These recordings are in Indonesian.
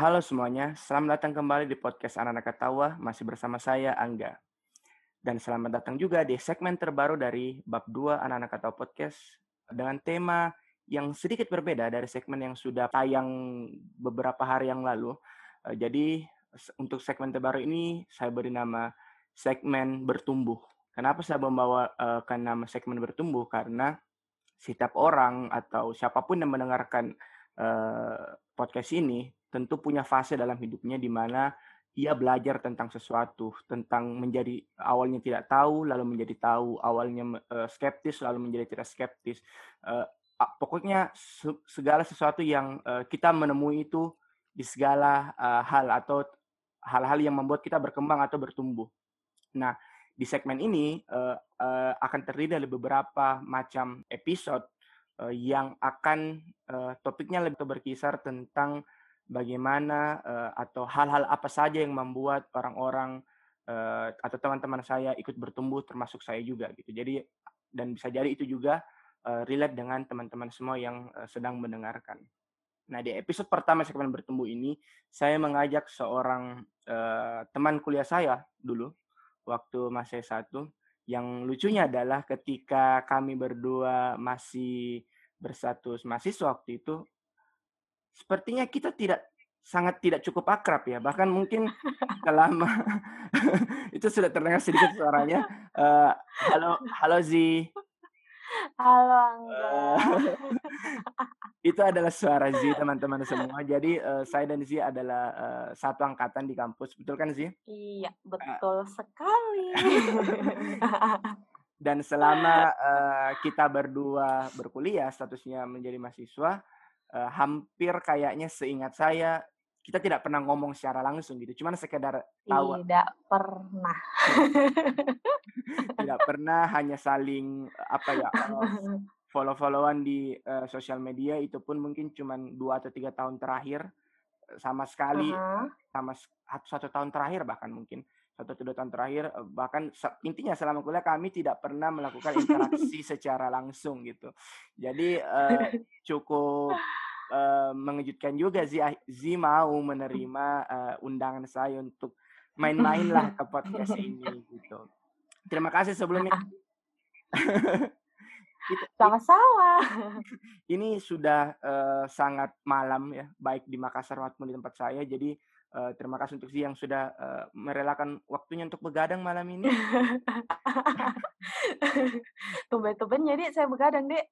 Halo semuanya, selamat datang kembali di podcast Anak-anak Ketawa, masih bersama saya Angga. Dan selamat datang juga di segmen terbaru dari bab 2 Anak-anak Ketawa Podcast dengan tema yang sedikit berbeda dari segmen yang sudah tayang beberapa hari yang lalu. Eh, jadi untuk segmen terbaru ini saya beri nama segmen bertumbuh. Kenapa saya membawa uh, nama segmen bertumbuh? Karena setiap orang atau siapa pun yang mendengarkan uh, podcast ini tentu punya fase dalam hidupnya di mana ia belajar tentang sesuatu, tentang menjadi awalnya tidak tahu, lalu menjadi tahu, awalnya uh, skeptis, lalu menjadi tidak skeptis. Uh, pokoknya segala sesuatu yang uh, kita menemui itu di segala hal atau hal-hal yang membuat kita berkembang atau bertumbuh. Nah, di segmen ini akan terdiri dari beberapa macam episode yang akan topiknya lebih berkisar tentang bagaimana uh, atau hal-hal apa saja yang membuat orang-orang uh, atau teman-teman saya ikut bertumbuh termasuk saya juga gitu. Jadi dan bisa jadi itu juga uh, relate dengan teman-teman semua yang uh, sedang mendengarkan. Nah, di episode pertama segmen bertumbuh ini saya mengajak seorang uh, teman kuliah saya dulu waktu masih satu. Yang lucunya adalah ketika kami berdua masih berstatus mahasiswa waktu itu sepertinya kita tidak sangat tidak cukup akrab ya. Bahkan mungkin selama itu sudah terdengar sedikit suaranya. Uh, halo, halo Zi. Halo Angga. Uh, itu adalah suara Zi teman-teman semua. Jadi uh, saya dan Zi adalah uh, satu angkatan di kampus, betul kan Zi? Iya, betul uh, sekali. dan selama uh, kita berdua berkuliah, statusnya menjadi mahasiswa, uh, hampir kayaknya seingat saya kita tidak pernah ngomong secara langsung gitu, cuman sekedar tahu. Tidak pernah. tidak pernah hanya saling apa ya uh, follow-followan di uh, sosial media itu pun mungkin cuman dua atau tiga tahun terakhir sama sekali uh -huh. sama satu tahun terakhir bahkan mungkin satu atau dua tahun terakhir bahkan intinya selama kuliah kami tidak pernah melakukan interaksi secara langsung gitu jadi uh, cukup uh, mengejutkan juga Zi, Zi mau menerima uh, undangan saya untuk main-main lah ke podcast ini gitu. Terima kasih sebelumnya. Sama-sama. Ini sudah uh, sangat malam ya, baik di Makassar maupun di tempat saya. Jadi uh, terima kasih untuk Zi yang sudah uh, merelakan waktunya untuk begadang malam ini. Tumben-tumben jadi saya begadang, Dek.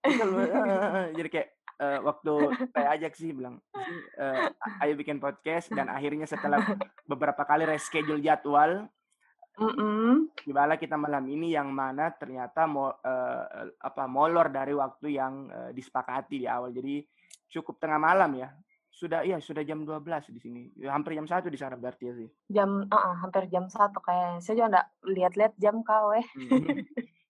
jadi kayak uh, waktu saya ajak sih bilang, uh, ayo bikin podcast dan akhirnya setelah beberapa kali reschedule jadwal, mm -mm. kita malam ini yang mana ternyata mo, uh, apa molor dari waktu yang uh, disepakati di awal. Jadi cukup tengah malam ya. Sudah iya sudah jam 12 di sini. Hampir jam satu di sana berarti ya sih. Jam uh, uh, hampir jam satu kayak saya juga enggak lihat-lihat jam kau eh. Hmm.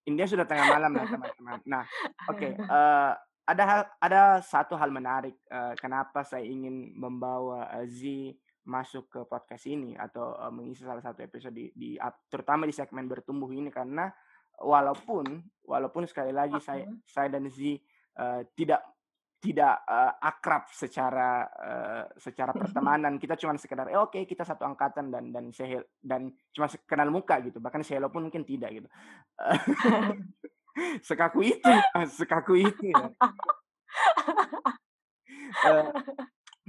India sudah tengah malam lah teman-teman. Nah, oke. Okay, uh, ada hal ada satu hal menarik uh, kenapa saya ingin membawa uh, Z masuk ke podcast ini atau uh, mengisi salah satu episode di, di terutama di segmen bertumbuh ini. Karena walaupun walaupun sekali lagi saya saya dan Z uh, tidak tidak uh, akrab secara uh, secara pertemanan. Kita cuma sekedar eh, oke okay, kita satu angkatan dan dan saya dan cuma kenal muka gitu. Bahkan saya pun mungkin tidak gitu sekaku itu sekaku itu ya. uh,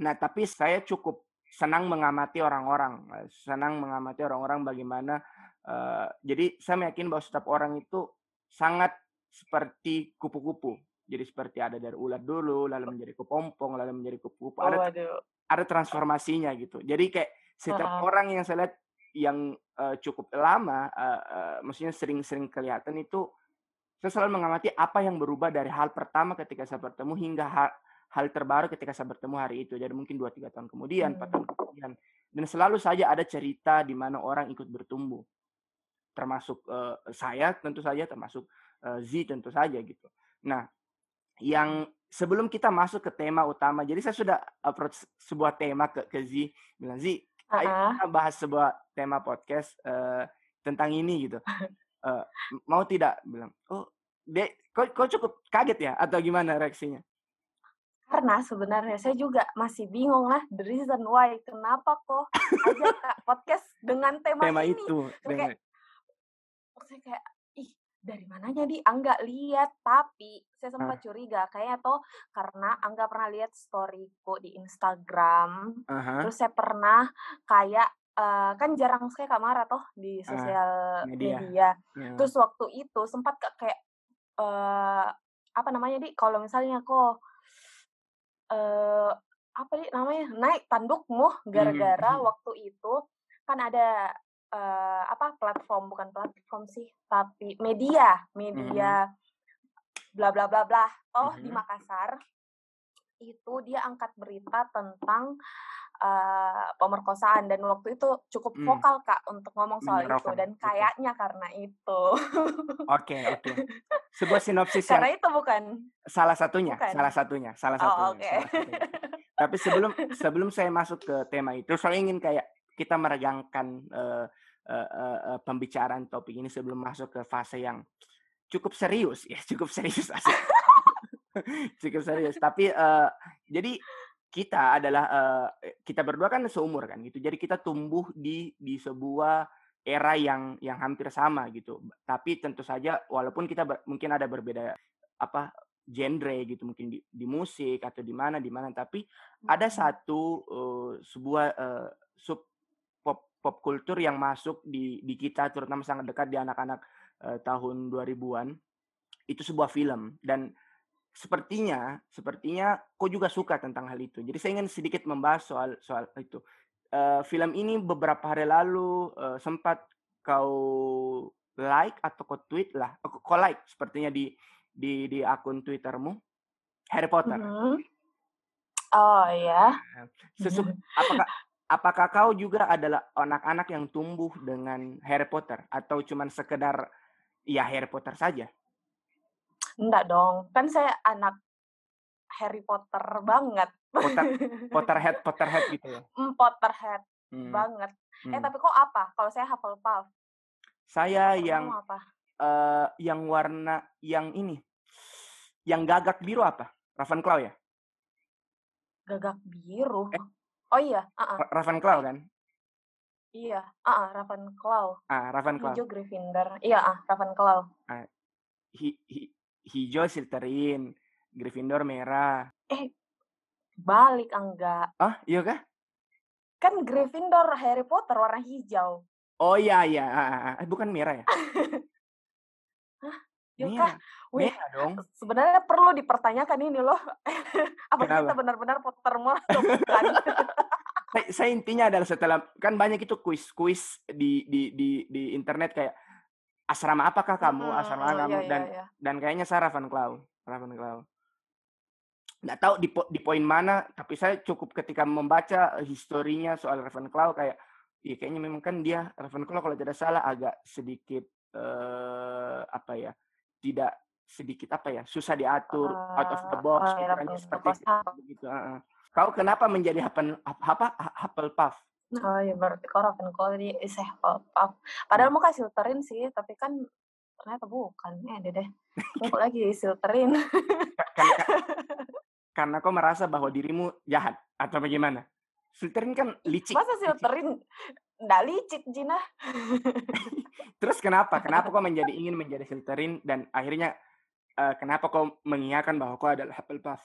nah tapi saya cukup senang mengamati orang-orang eh, senang mengamati orang-orang bagaimana uh, jadi saya meyakin bahwa setiap orang itu sangat seperti kupu-kupu. Jadi seperti ada dari ulat dulu lalu menjadi kepompong lalu menjadi kupu-kupu ada oh, ada transformasinya gitu. Jadi kayak setiap orang yang saya lihat yang uh, cukup lama uh, uh, maksudnya sering-sering kelihatan itu saya selalu mengamati apa yang berubah dari hal pertama ketika saya bertemu hingga hal, hal terbaru ketika saya bertemu hari itu. Jadi mungkin 2-3 tahun kemudian, 4 tahun hmm. kemudian. Dan selalu saja ada cerita di mana orang ikut bertumbuh. Termasuk uh, saya tentu saja, termasuk uh, Z tentu saja gitu. Nah, yang sebelum kita masuk ke tema utama, jadi saya sudah approach sebuah tema ke, ke Z, bilang Z, ayo kita bahas sebuah tema podcast uh, tentang ini gitu. uh, mau tidak bilang oh dek kok kok cukup kaget ya? Atau gimana reaksinya? Karena sebenarnya saya juga masih bingung lah the reason why kenapa kok ajak Kak podcast dengan tema, Tema ini. itu, kayak saya kayak ih dari mananya di Angga lihat. Tapi saya sempat Ah. curiga kayaknya tuh karena Angga pernah lihat storyku di Instagram Aha, terus saya pernah kayak eh, kan jarang sekali Kak Mara toh di Ah, sosial media. media ya. terus waktu itu sempat kayak eh apa namanya di kalau misalnya kok eh apa di namanya naik tandukmu gara-gara Mhm. waktu itu kan ada eh, apa platform bukan platform sih tapi media media bla bla bla bla oh di Mhm. Makassar itu dia angkat berita tentang eh, pemerkosaan dan waktu itu cukup Hmm. vokal kak untuk ngomong soal itu dan kayaknya karena itu Oke, oke. Sebuah sinopsis yang karena itu bukan salah satunya, Bukan. salah satunya, salah Oh, satunya. oke. salah satunya. Tapi sebelum sebelum saya masuk ke tema itu, saya ingin kayak kita meregangkan eh, eh, eh, eh, pembicaraan topik ini sebelum masuk ke fase yang cukup serius, ya cukup serius cukup serius. Tapi eh, jadi kita adalah eh, kita berdua kan seumur kan gitu. Jadi kita tumbuh di di sebuah era yang yang hampir sama gitu. Tapi tentu saja walaupun kita ber- mungkin ada berbeda apa genre gitu mungkin di, di musik atau di mana di mana tapi ada Mm-mm. satu eh, sebuah eh, sub pop pop kultur yang masuk di di kita terutama sangat dekat di anak-anak eh, tahun 2000-an itu sebuah film dan sepertinya sepertinya kau juga suka tentang hal itu. Jadi saya ingin sedikit membahas soal soal itu. Eh, film ini beberapa hari lalu eh, sempat kau like atau kau tweet lah, Eh, kau like sepertinya di di di akun Twittermu Harry Potter. Mhm. Oh ya. Sesu- apakah apakah kau juga adalah anak-anak yang tumbuh dengan Harry Potter atau cuman sekedar ya Harry Potter saja? Enggak dong. Kan saya anak Harry Potter banget. Potter Potterhead Potterhead gitu ya. Potterhead Hmm, banget. Eh hmm. tapi kok apa? Kalau saya Hufflepuff. Saya yang apa? eh, yang warna yang ini yang gagak biru apa? Ravenclaw ya? Gagak biru. Eh. Oh iya, uh Ra- Ravenclaw kan? iya, uh Ravenclaw. Ah, Ravenclaw. Hijau Gryffindor. Iya, ah Ravenclaw. Hi- hi- hijau Slytherin, Gryffindor merah. Balik enggak. Ah, iya kah? Kan Gryffindor Harry Potter warna hijau. Oh iya iya, Ah, ah, ah. Eh, bukan merah ya? Yuk Merah, kah? Wih, merah dong. sebenarnya perlu dipertanyakan ini loh. Apa Kenapa? kita benar-benar Pottermore atau bukan? saya, saya intinya adalah setelah kan banyak itu kuis-kuis di di di di internet kayak asrama apakah kamu Mm-mm, asrama iya, kamu iya, dan iya. dan kayaknya saya Ravenclaw Ravenclaw nggak tahu di po- di poin mana tapi saya cukup ketika membaca historinya soal Ravenclaw kayak iya kayaknya memang kan dia Ravenclaw kalau tidak salah agak sedikit eh apa ya tidak sedikit apa ya susah diatur out of the box oh, iya, pikirannya Ravenclaw seperti pas itu apa? begitu heeh. kau kenapa menjadi apa apa Hufflepuff Oh iya berarti kok Ravenclaw di eh, saya Hufflepuff. Padahal mau kasih filterin sih, tapi kan ternyata bukan. Eh deh deh. Kok lagi filterin. Ka- karena karena kau merasa bahwa dirimu jahat atau bagaimana? Slytherin kan licik. Masa filterin nggak licik Cina? Terus kenapa? Kenapa kau menjadi ingin menjadi Slytherin dan akhirnya eh, kenapa kau mengiyakan bahwa kau adalah Hufflepuff?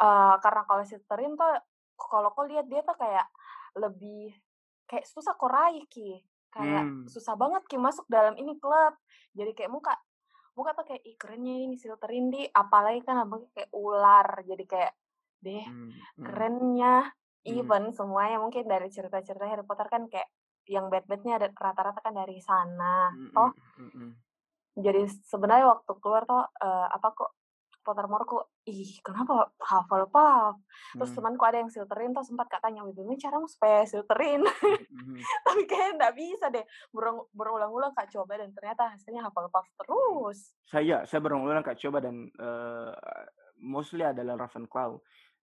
Eh, karena kalau filterin tuh kalau kau lihat dia tuh kayak lebih kayak susah kok raih ki. Kayak Hmm. susah banget ki masuk dalam ini klub. Jadi kayak muka muka tuh kayak ih kerennya ini filterin di apalagi kan abang kayak ular jadi kayak deh Hmm, hmm, kerennya Hmm. even semuanya mungkin dari cerita-cerita Harry Potter kan kayak yang bad-badnya ada rata-rata kan dari sana hmm, toh hmm, hmm, hmm. jadi sebenarnya waktu keluar tuh eh, apa kok Pottermore kok ih kenapa Hufflepuff terus Hmm, temanku ada yang silterin tuh sempat kak tanya gimana caramu supaya silterin hmm, hmm. tapi kayaknya nggak bisa deh Berung- berulang-ulang kak coba dan ternyata hasilnya Hufflepuff terus Saya saya berulang-ulang kak coba dan eh, mostly adalah Ravenclaw.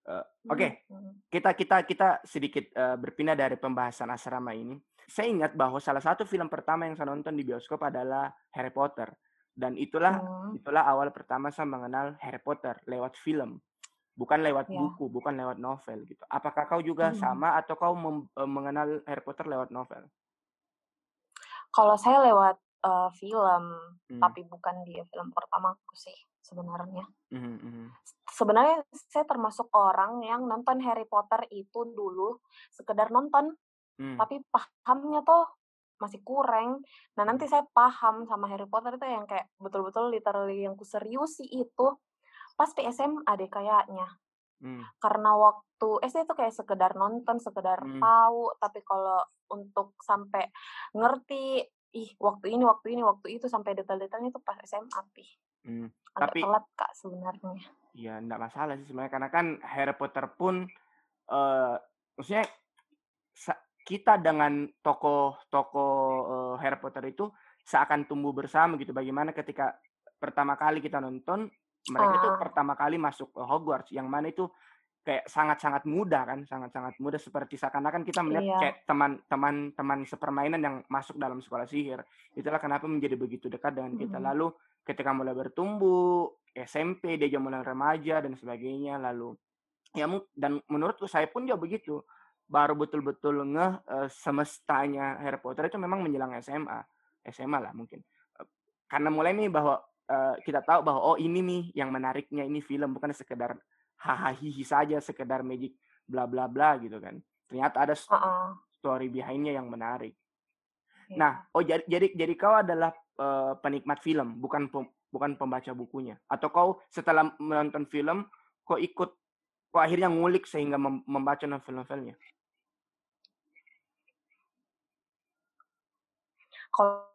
Eh, Oke, Hmm. kita kita kita sedikit eh, berpindah dari pembahasan asrama ini. Saya ingat bahwa salah satu film pertama yang saya nonton di bioskop adalah Harry Potter Dan itulah Hmm. itulah awal pertama saya mengenal Harry Potter lewat film, bukan lewat Iya. buku, bukan lewat novel gitu. Apakah kau juga Mhm. sama atau kau eh, mengenal Harry Potter lewat novel? Kalau saya lewat, eee, film, Hmm. tapi bukan di film pertamaku sih sebenarnya. Mhm, mhm. Sebenarnya saya termasuk orang yang nonton Harry Potter itu dulu sekedar nonton, Hmm. tapi pahamnya tuh masih kurang. Nah, nanti saya paham sama Harry Potter itu yang kayak betul-betul literally yang kuseriusi itu pas di SMA deh kayaknya. Hmm. Karena waktu SD itu kayak sekedar nonton, sekedar Hmm. tahu, tapi kalau untuk sampai ngerti, ih waktu ini, waktu ini, waktu itu sampai detail-detailnya itu pas SMA sih. Hmm. Agak Tapi telat Kak sebenarnya. ya enggak masalah sih sebenarnya karena kan Harry Potter pun eh maksudnya sa- kita dengan tokoh-tokoh eh, Harry Potter itu seakan tumbuh bersama gitu. Bagaimana ketika pertama kali kita nonton mereka itu Ah. pertama kali masuk ke Hogwarts yang mana itu kayak sangat-sangat mudah kan, sangat-sangat mudah seperti seakan-akan kita melihat Iya. kayak teman-teman teman sepermainan yang masuk dalam sekolah sihir. Itulah kenapa menjadi begitu dekat dengan kita. Mhm. Lalu ketika mulai bertumbuh, SMP, dia mulai remaja dan sebagainya, lalu ya dan menurutku saya pun juga begitu. Baru betul-betul ngeh eh, semestanya Harry Potter itu memang menjelang SMA. SMA lah mungkin. Karena mulai nih bahwa eh, kita tahu bahwa oh ini nih yang menariknya ini film bukan sekedar hahaha saja sekedar magic bla bla bla gitu kan. Ternyata ada story behind-nya yang menarik. Iya. Nah, oh jadi jadi jadi kau adalah eh, penikmat film, bukan pem- bukan pembaca bukunya. Atau kau setelah menonton film, kau ikut kau akhirnya ngulik sehingga mem- membaca novel-novelnya. Kalau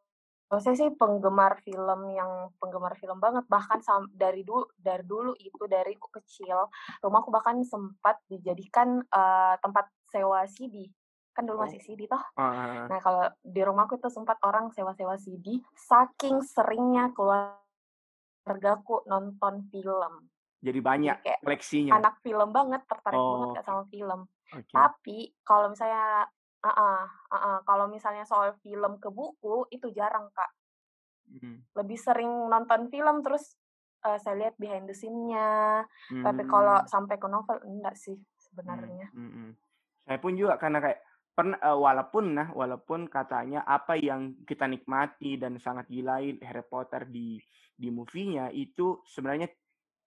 saya sih penggemar film yang penggemar film banget bahkan sam- dari dulu dari dulu itu dari aku kecil rumahku bahkan sempat dijadikan eh, tempat sewa CD kan dulu Oh. masih CD toh Ah, nah kalau di rumahku itu sempat orang sewa-sewa CD saking seringnya keluargaku nonton film jadi jadi banyak kayak koleksinya. anak film banget tertarik banget Oh, Kak sama film oke. tapi kalau misalnya ah ah, ah, kalau misalnya soal film ke buku itu jarang kak. Hmm, lebih sering nonton film terus eh, saya lihat behind the scene-nya. Tapi kalau hmm, sampai ke novel enggak sih hmm, sebenarnya. hmm, hmm. Saya pun juga karena kayak pernah eh, walaupun nah walaupun katanya apa yang kita nikmati dan sangat gilain Harry Potter di di movie-nya itu sebenarnya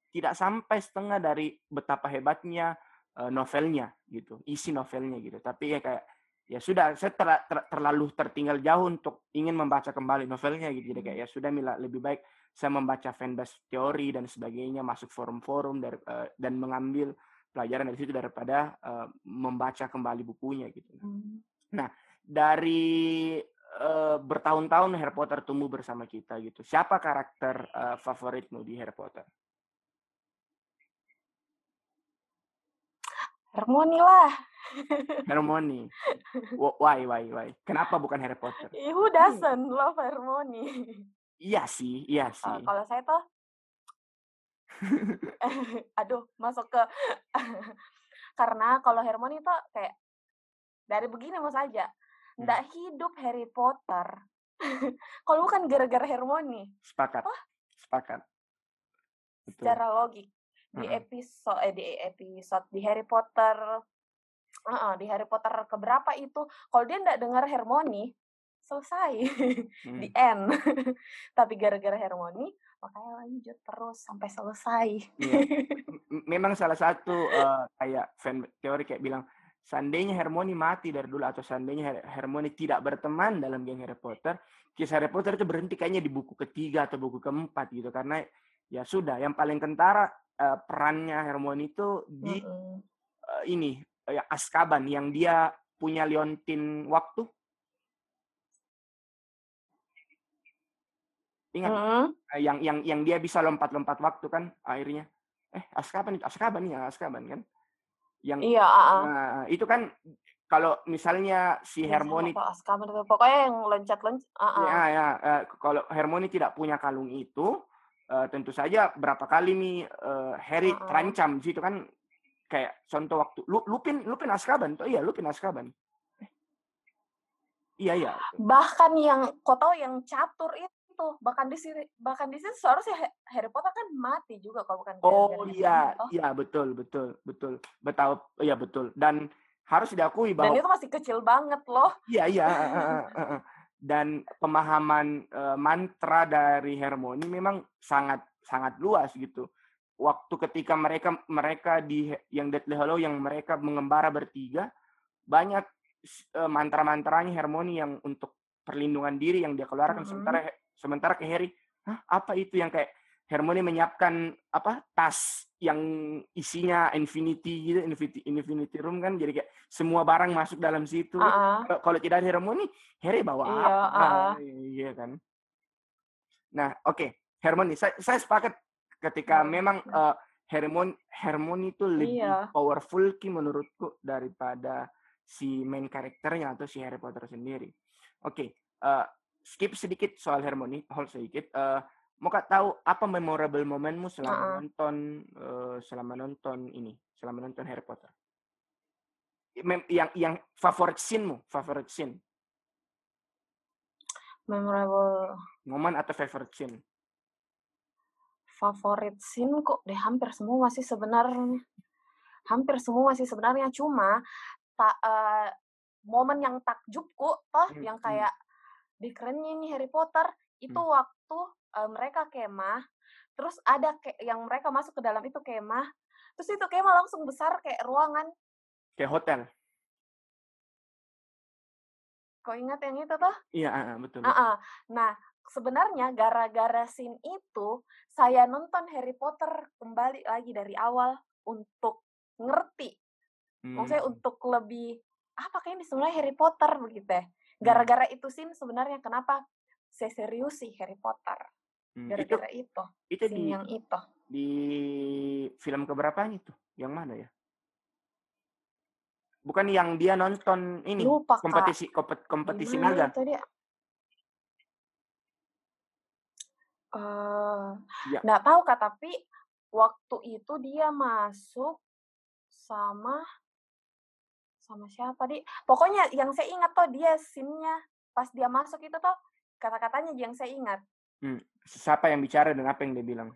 tidak sampai setengah dari betapa hebatnya novelnya gitu, isi novelnya gitu. Tapi ya kayak ya sudah saya ter- ter- terlalu tertinggal jauh untuk ingin membaca kembali novelnya gitu. Jadi kayak ya sudah Mila lebih baik saya membaca fanbase teori dan sebagainya, masuk forum-forum dari eh, dan mengambil pelajaran dari situ daripada eh, membaca kembali bukunya gitu. Hmm. Nah, dari eh, bertahun-tahun Harry Potter tumbuh bersama kita gitu. Siapa karakter eh, favoritmu di Harry Potter? Hermione lah Hermione. Wh- Why, why, why? Kenapa bukan Harry Potter? Who doesn't love Hermione Iya sih, iya Eh, sih. kalau saya tuh aduh masuk ke karena kalau Hermione tuh kayak dari begini mas aja Hmm, ndak hidup Harry Potter kalau bukan gara-gara Hermione sepakat, Wah. sepakat. Betul. secara logik di episode eh, di episode di Harry Potter uh-uh, di Harry Potter keberapa itu kalau dia ndak dengar Hermione selesai Hmm. di end tapi gara-gara Hermione makanya lanjut terus sampai selesai Iya. M- Memang salah satu eh, kayak fan teori kayak bilang seandainya Hermione mati dari dulu atau seandainya Her- Hermione tidak berteman dalam geng Harry Potter, kisah Harry Potter itu berhenti kayaknya di buku ketiga atau buku keempat gitu karena ya sudah yang paling kentara eh, perannya Hermione itu di Mm-mm. eh, ini eh, Azkaban yang dia punya liontin waktu. Ingat Mm-mm. Eh, yang yang yang dia bisa lompat-lompat waktu kan akhirnya eh Azkaban itu Azkaban ya Azkaban kan yang iya uh-uh. nah, itu kan kalau misalnya si Iya, Hermione. Azkaban itu pokoknya yang loncat-loncat uh-uh. ya ya eh, kalau Hermione tidak punya kalung itu eh, tentu saja berapa kali nih eh, Harry Uh-uh. terancam di situ kan kayak contoh waktu Lu, Lupin Lupin Azkaban tuh iya Lupin Azkaban. Eh, iya iya. Bahkan yang kau tahu yang catur itu bahkan di sini bahkan di sini seharusnya Harry Potter kan mati juga kalau bukan oh iya iya betul betul betul. Betul iya betul. Dan harus diakui bahwa dan itu masih kecil banget loh. Iya iya dan pemahaman uh, mantra dari Hermione memang sangat sangat luas gitu waktu ketika mereka mereka di yang Deathly Hollow yang mereka mengembara bertiga banyak uh, mantra-mantranya Hermione yang untuk perlindungan diri yang dia keluarkan mm -hmm. sementara sementara ke Harry Hah, apa itu yang kayak Hermione menyiapkan apa tas yang isinya infinity gitu infinity infinity room kan jadi kayak semua barang masuk dalam situ uh -uh. kalau tidak ada Hermione Harry bawa iya, apa uh -uh. iya kan nah oke okay. Hermione saya, saya sepakat ketika hmm. memang uh, Hermione Hermione itu lebih iya. powerful ki menurutku daripada si main karakternya atau si Harry Potter sendiri. Oke, okay, uh, eh, skip sedikit soal Hermione, hold sedikit. Uh, mau kak tahu apa memorable momenmu selama -uh. nonton uh, selama nonton ini, selama nonton Harry Potter? Mem yang yang favorit scene-mu, favorit scene? Memorable. Momen atau favorite scene? Favorit scene kok deh hampir semua masih sebenarnya hampir semua masih sebenarnya cuma tak uh, momen yang takjub kok toh hmm, yang hmm. kayak di kerennya ini Harry Potter itu hmm. waktu uh, mereka kemah terus ada kayak yang mereka masuk ke dalam itu kemah terus itu kemah langsung besar kayak ruangan kayak hotel kok ingat yang itu toh iya betul, betul. Uh -uh. nah sebenarnya gara-gara scene itu saya nonton Harry Potter kembali lagi dari awal untuk ngerti. Hmm. Maksudnya untuk lebih apa kayaknya sebenarnya Harry Potter begitu ya. Hmm. Gara-gara itu scene sebenarnya kenapa saya serius sih Harry Potter. Hmm. Gara-gara itu, itu. Itu di yang itu. Di film keberapa itu? Yang mana ya? Bukan yang dia nonton ini Lupa, kompetisi kompetisi, kompetisi naga. Itu dia? Uh, ya. nggak tahu Kak, tapi waktu itu dia masuk sama sama siapa di pokoknya yang saya ingat tuh dia sinnya pas dia masuk itu tuh kata-katanya yang saya ingat. Hmm. Siapa yang bicara dan apa yang dia bilang?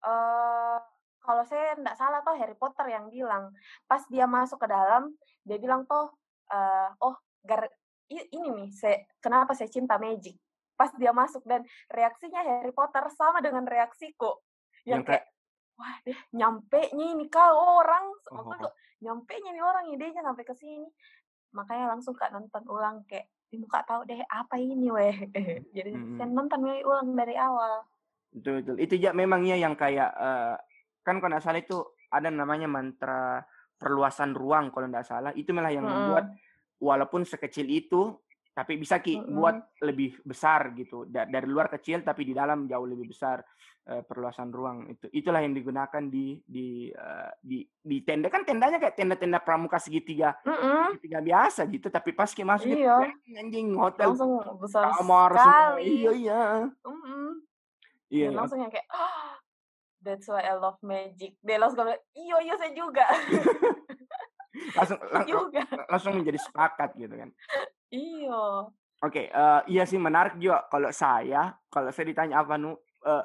Uh, kalau saya tidak salah tuh Harry Potter yang bilang pas dia masuk ke dalam dia bilang tuh uh, oh gar ini nih saya kenapa saya cinta magic pas dia masuk dan reaksinya Harry Potter sama dengan reaksiku. Yang, yang kayak wah deh nyampe nih kau orang. Oh, oh, oh. nyampe nih orang idenya sampai ke sini. Makanya langsung kak nonton ulang kayak di muka tahu deh apa ini weh? Jadi hmm. saya nonton ulang dari awal. Betul betul. Itu ya memangnya yang kayak uh, kan kalau nggak salah itu ada namanya mantra perluasan ruang kalau nggak salah. Itu malah yang hmm. membuat walaupun sekecil itu tapi bisa ki mm -hmm. buat lebih besar gitu da dari luar kecil tapi di dalam jauh lebih besar uh, perluasan ruang itu itulah yang digunakan di di uh, di di tenda kan tendanya kayak tenda-tenda pramuka segitiga mm -hmm. segitiga biasa gitu tapi pas ki masuk iya. anjing hotel langsung besar kamar sekali. semua iya iya mm -hmm. iya Dan langsung yang kayak oh, that's why I love magic dia langsung bilang iya iya saya juga langsung lang juga. langsung menjadi sepakat gitu kan Iya. Oke, uh, iya sih menarik juga kalau saya, kalau saya ditanya apa nu, uh,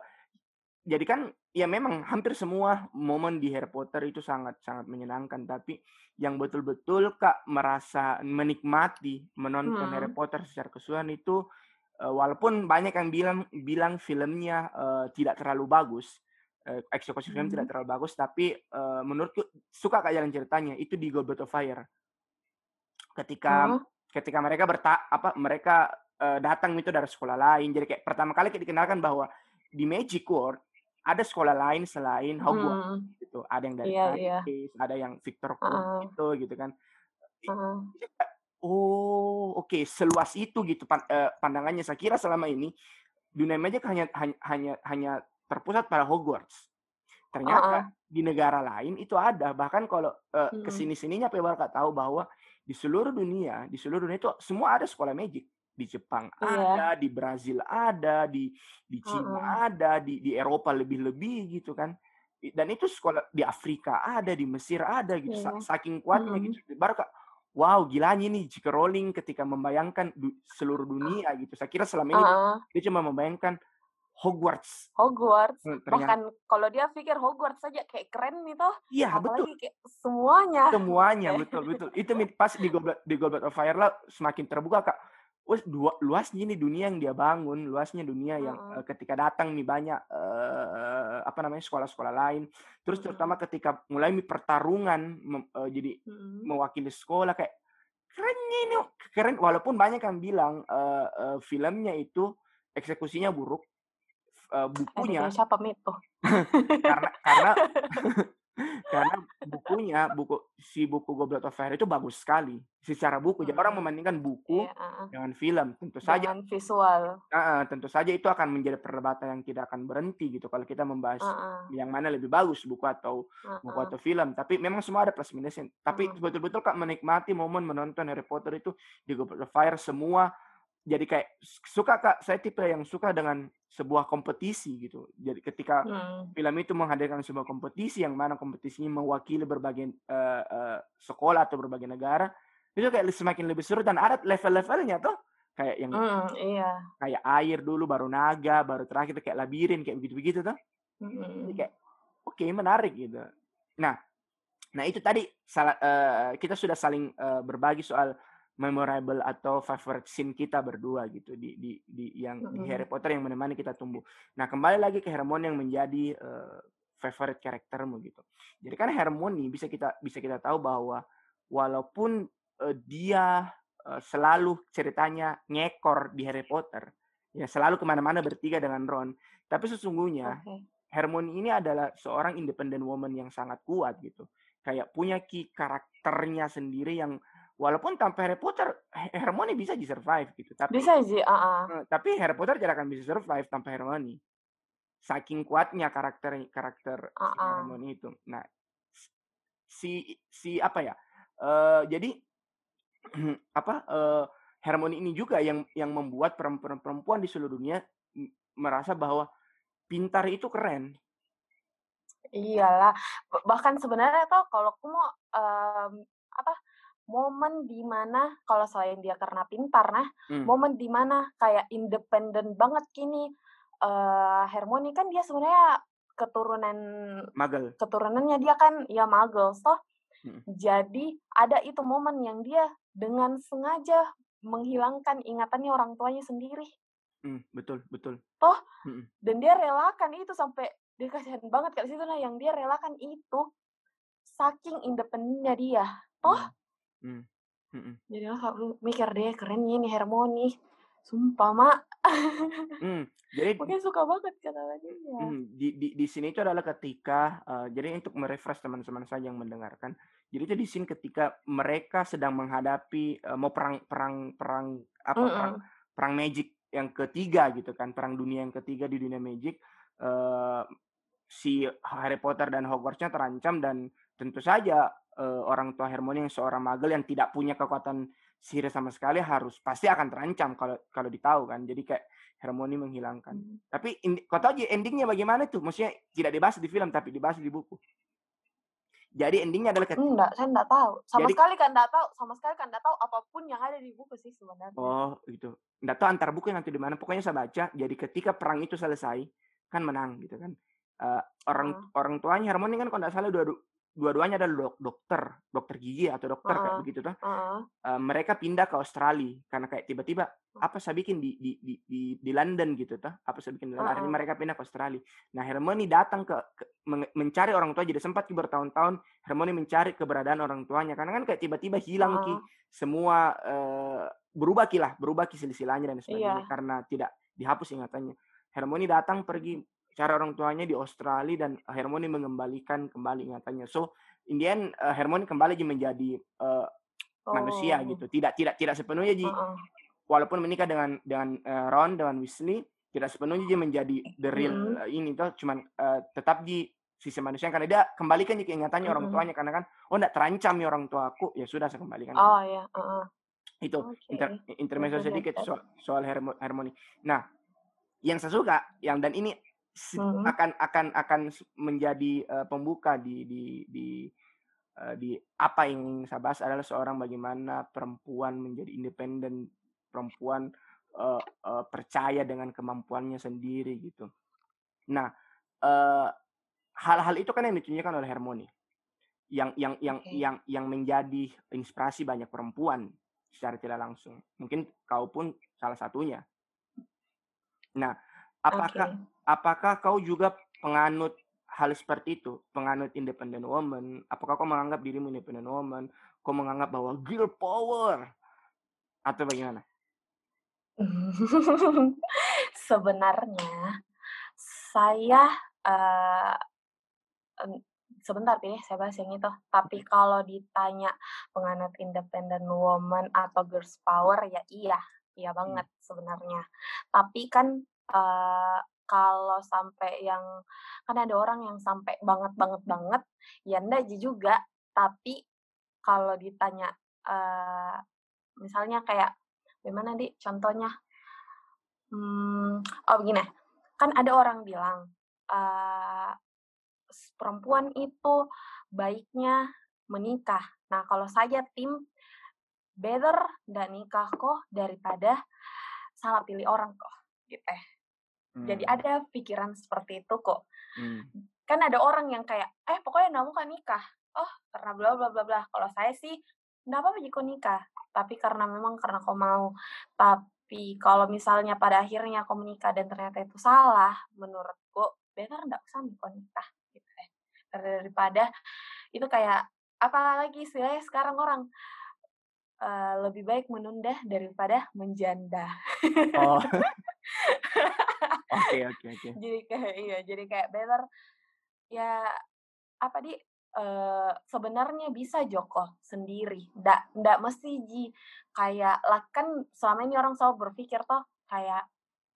jadi kan ya memang hampir semua momen di Harry Potter itu sangat sangat menyenangkan, tapi yang betul-betul Kak merasa menikmati menonton Harry hmm. Potter secara keseluruhan itu uh, walaupun banyak yang bilang bilang filmnya uh, tidak terlalu bagus, uh, eksekusi film tidak hmm. terlalu bagus, tapi uh, menurutku suka kayak jalan ceritanya itu di Goblet of Fire. Ketika Oh ketika mereka berta apa mereka uh, datang itu dari sekolah lain jadi kayak pertama kali kita dikenalkan bahwa di Magic World ada sekolah lain selain Hogwarts hmm. gitu ada yang dari yeah, Paris yeah. ada yang Victor uh -huh. gitu gitu kan uh -huh. oh oke okay. seluas itu gitu eh, pandangannya saya kira selama ini dunia Magic hanya hanya hanya, hanya terpusat pada Hogwarts ternyata uh -uh. di negara lain itu ada bahkan kalau uh, hmm. ke sini sininya baru tahu bahwa di seluruh dunia, di seluruh dunia itu semua ada sekolah magic. Di Jepang iya. ada, di Brazil ada, di di Cina uh -uh. ada, di di Eropa lebih-lebih gitu kan. Dan itu sekolah di Afrika ada, di Mesir ada gitu. Iya. Saking kuatnya -huh. gitu. Baru kak, wow gilanya nih jika Rowling ketika membayangkan du seluruh dunia gitu. Saya kira selama ini Heeh. dia cuma membayangkan Hogwarts. Hogwarts. Hmm, ternyata Bahkan kalau dia pikir Hogwarts saja kayak keren nih toh, iya betul. kayak semuanya. Semuanya betul betul. Itu pas di Goblet di Goblet of Fire lah semakin terbuka kak. Wes dua luasnya nih dunia yang dia bangun, luasnya dunia yang eh, ketika datang nih banyak eh, apa namanya sekolah-sekolah lain. Terus terutama ketika mulai mi pertarungan eh, jadi Mm-mm. mewakili sekolah kayak kerennya ini keren walaupun banyak yang bilang eh, eh, filmnya itu eksekusinya buruk eh, bukunya Ada siapa Mit tuh? karena karena karena bukunya buku si buku Goblet of Fire itu bagus sekali secara buku jadi orang Mm-mm. membandingkan buku Iya, heeh. dengan film tentu saja Dengan visual. ah, tentu saja itu akan menjadi perdebatan yang tidak akan berhenti gitu kalau kita membahas Heeh. yang mana lebih bagus buku atau buku Heeh. atau film tapi memang semua ada plus minusnya tapi Mm. betul-betul kak menikmati momen menonton Harry Potter itu di Goblet of Fire semua jadi kayak suka kak saya tipe yang suka dengan sebuah kompetisi gitu jadi ketika Hmm. film itu menghadirkan sebuah kompetisi yang mana kompetisinya mewakili berbagai eh, eh, sekolah atau berbagai negara itu kayak semakin lebih seru dan ada level-levelnya tuh kayak yang Hmm, iya. kayak air dulu baru naga baru terakhir kayak labirin kayak begitu-begitu tuh jadi Mm-mm. kayak oke menarik gitu nah nah itu tadi salah eh, kita sudah saling eh, berbagi soal memorable atau favorite scene kita berdua gitu di di di yang di Mm-mm. Harry Potter yang menemani kita tumbuh. Nah kembali lagi ke Hermione yang menjadi eh, favorite karaktermu gitu. Jadi kan Hermione bisa kita bisa kita tahu bahwa walaupun eh, dia eh, selalu ceritanya ngekor di Harry Potter, ya selalu ke mana-mana bertiga dengan Ron, tapi sesungguhnya Oke. Hermione ini adalah seorang independent woman yang sangat kuat gitu. Kayak punya ki karakternya sendiri yang walaupun tanpa Harry Potter He- Hermione bisa di survive gitu. Tapi Bisa sih, heeh. eh, tapi Harry Potter tidak akan bisa survive tanpa Hermione. Saking kuatnya karakter karakter si Heeh. Hermione itu. Nah, si si apa ya? eh jadi apa eh Hermione ini juga yang yang membuat perempuan-perempuan di seluruh dunia merasa bahwa pintar itu keren. Iyalah. Bahkan sebenarnya tuh kalau aku mau em, apa momen di mana kalau selain dia karena pintar nah, Hmm. momen di mana kayak independen banget kini eh Hermione kan dia sebenarnya keturunan Magel. keturunannya dia kan ya muggles toh. Mm. Jadi ada itu momen yang dia dengan sengaja menghilangkan ingatannya orang tuanya sendiri. Hmm, betul, betul. Toh Mm-mm. dan dia relakan itu sampai dia kasihan banget kayak situ nah yang dia relakan itu saking independennya dia. Toh Hmm. Mm-mm. jadi aku mikir deh kerennya nih Hermione. Sumpah mak, Hmm, Jadi mungkin suka banget kata dia. Hmm, di, di di sini itu adalah ketika eh, jadi untuk merefresh teman-teman saya yang mendengarkan. Jadi itu di sini ketika mereka sedang menghadapi eh, mau perang perang perang apa perang Mm-mm. perang magic yang ketiga gitu kan, perang dunia yang ketiga di dunia magic eh, si Harry Potter dan Hogwartsnya terancam dan tentu saja eh, orang tua Hermione yang seorang magel yang tidak punya kekuatan sihir sama sekali harus pasti akan terancam kalau kalau ditahu kan. Jadi kayak Hermione menghilangkan. Hmm. Tapi kau tahu aja endingnya bagaimana tuh? Maksudnya tidak dibahas di film tapi dibahas di buku. Jadi endingnya adalah ketika Enggak, saya enggak tahu. Sama Jadi- sekali kan enggak tahu, sama sekali kan enggak tahu apa pun yang ada di buku sih sebenarnya. oh gitu. Nggak tahu antar buku yang nanti di mana. Pokoknya saya baca. Jadi ketika perang itu selesai kan menang gitu kan. Eh, orang Heeh. orang tuanya Hermione kan kalau nggak salah dua dua-duanya adalah dok- dokter, dokter gigi atau dokter kayak Heeh. begitu tuh. Heeh. Eh, mereka pindah ke Australia karena kayak tiba-tiba apa saya bikin di di di di, di London gitu tuh apa saya bikin di London akhirnya Heeh. mereka pindah ke Australia nah Hermione datang ke, ke- mencari orang tua jadi sempat ki bertahun-tahun Hermione mencari keberadaan orang tuanya karena kan kayak tiba-tiba hilang ki Heeh. semua eh, berubah ki lah berubah ki silsilahnya dan sebagainya Iya. karena tidak dihapus ingatannya Hermione datang pergi cari orang tuanya di Australia dan Hermione mengembalikan kembali ingatannya so in the end eh, Hermione kembali menjadi eh, manusia Oh. gitu tidak tidak tidak sepenuhnya ji Heeh. walaupun menikah dengan dengan eh, Ron dengan Weasley tidak sepenuhnya dia menjadi the real Mm. eh, ini tuh cuman eh, tetap di sisi manusia karena dia kembalikan juga ingatannya orang Mm-mm. tuanya karena kan oh enggak terancam ya orang tuaku ya sudah saya kembalikan Oh ya, heeh. itu Oke. inter, intermezzo sedikit soal, soal Hermione nah yang saya suka yang dan ini Mhm. akan akan akan menjadi eh, pembuka di di di uh, di apa yang ingin saya bahas adalah seorang bagaimana perempuan menjadi independen, perempuan uh, uh, percaya dengan kemampuannya sendiri gitu. Nah, uh, hal-hal itu kan yang ditunjukkan oleh Harmoni, yang yang yang okay. yang yang menjadi inspirasi banyak perempuan secara tidak langsung. Mungkin kau pun salah satunya. Nah, apakah okay. Apakah kau juga penganut hal seperti itu, penganut independent woman, apakah kau menganggap dirimu independent woman, kau menganggap bahwa girl power, atau bagaimana? Sebenarnya saya uh, sebentar deh saya bahas yang itu. Tapi kalau ditanya penganut independent woman atau girls power ya iya, iya hmm. banget sebenarnya. Tapi kan uh, kalau sampai yang kan ada orang yang sampai banget banget banget ya enggak juga. Tapi kalau ditanya uh, misalnya kayak gimana di contohnya hmm, oh begini. Kan ada orang bilang uh, perempuan itu baiknya menikah. Nah kalau saya tim better dan nikah kok daripada salah pilih orang kok gitu. eh jadi hmm. ada pikiran seperti itu kok. Hmm. Kan ada orang yang kayak, eh pokoknya kamu kan nikah. Oh karena bla bla bla bla. Kalau saya sih, apa-apa jika nikah. Tapi karena memang karena kau mau. Tapi kalau misalnya pada akhirnya kau menikah dan ternyata itu salah, menurutku better nggak usah nikah gitu ya. Daripada itu kayak apalagi sih sekarang orang uh, lebih baik menunda daripada menjanda. Oh. Oke oke oke. Jadi kayak iya, jadi kayak better ya apa di uh, sebenarnya bisa Joko sendiri. Ndak ndak mesti ji kayak lah kan selama ini orang selalu berpikir toh kayak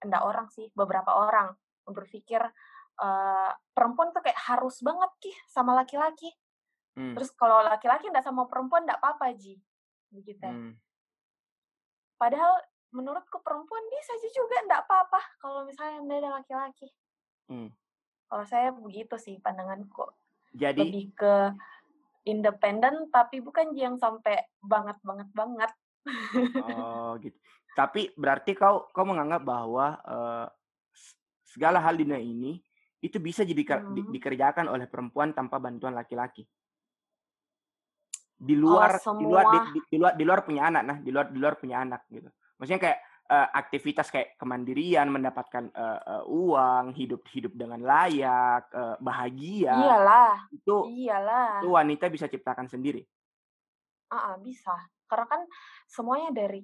ndak orang sih beberapa orang berpikir uh, perempuan tuh kayak harus banget ki sama laki-laki. Hmm. Terus kalau laki-laki ndak sama perempuan ndak apa-apa ji begitu. Hmm. Padahal menurutku perempuan bisa aja juga ndak apa-apa kalau misalnya ada laki-laki. Hmm. Kalau saya begitu sih pandanganku. Jadi lebih ke independen tapi bukan yang sampai banget banget banget. Oh gitu. Tapi berarti kau kau menganggap bahwa uh, segala hal di dunia ini itu bisa jadi hmm. di, dikerjakan oleh perempuan tanpa bantuan laki-laki. Di luar, semua... di luar di, di, di luar di luar punya anak nah, di luar di luar punya anak gitu. Maksudnya kayak uh, aktivitas kayak kemandirian, mendapatkan uh, uh, uang, hidup hidup dengan layak, uh, bahagia. Iyalah. Itu iyalah. Itu wanita bisa ciptakan sendiri. Ah, uh, bisa. Karena kan semuanya dari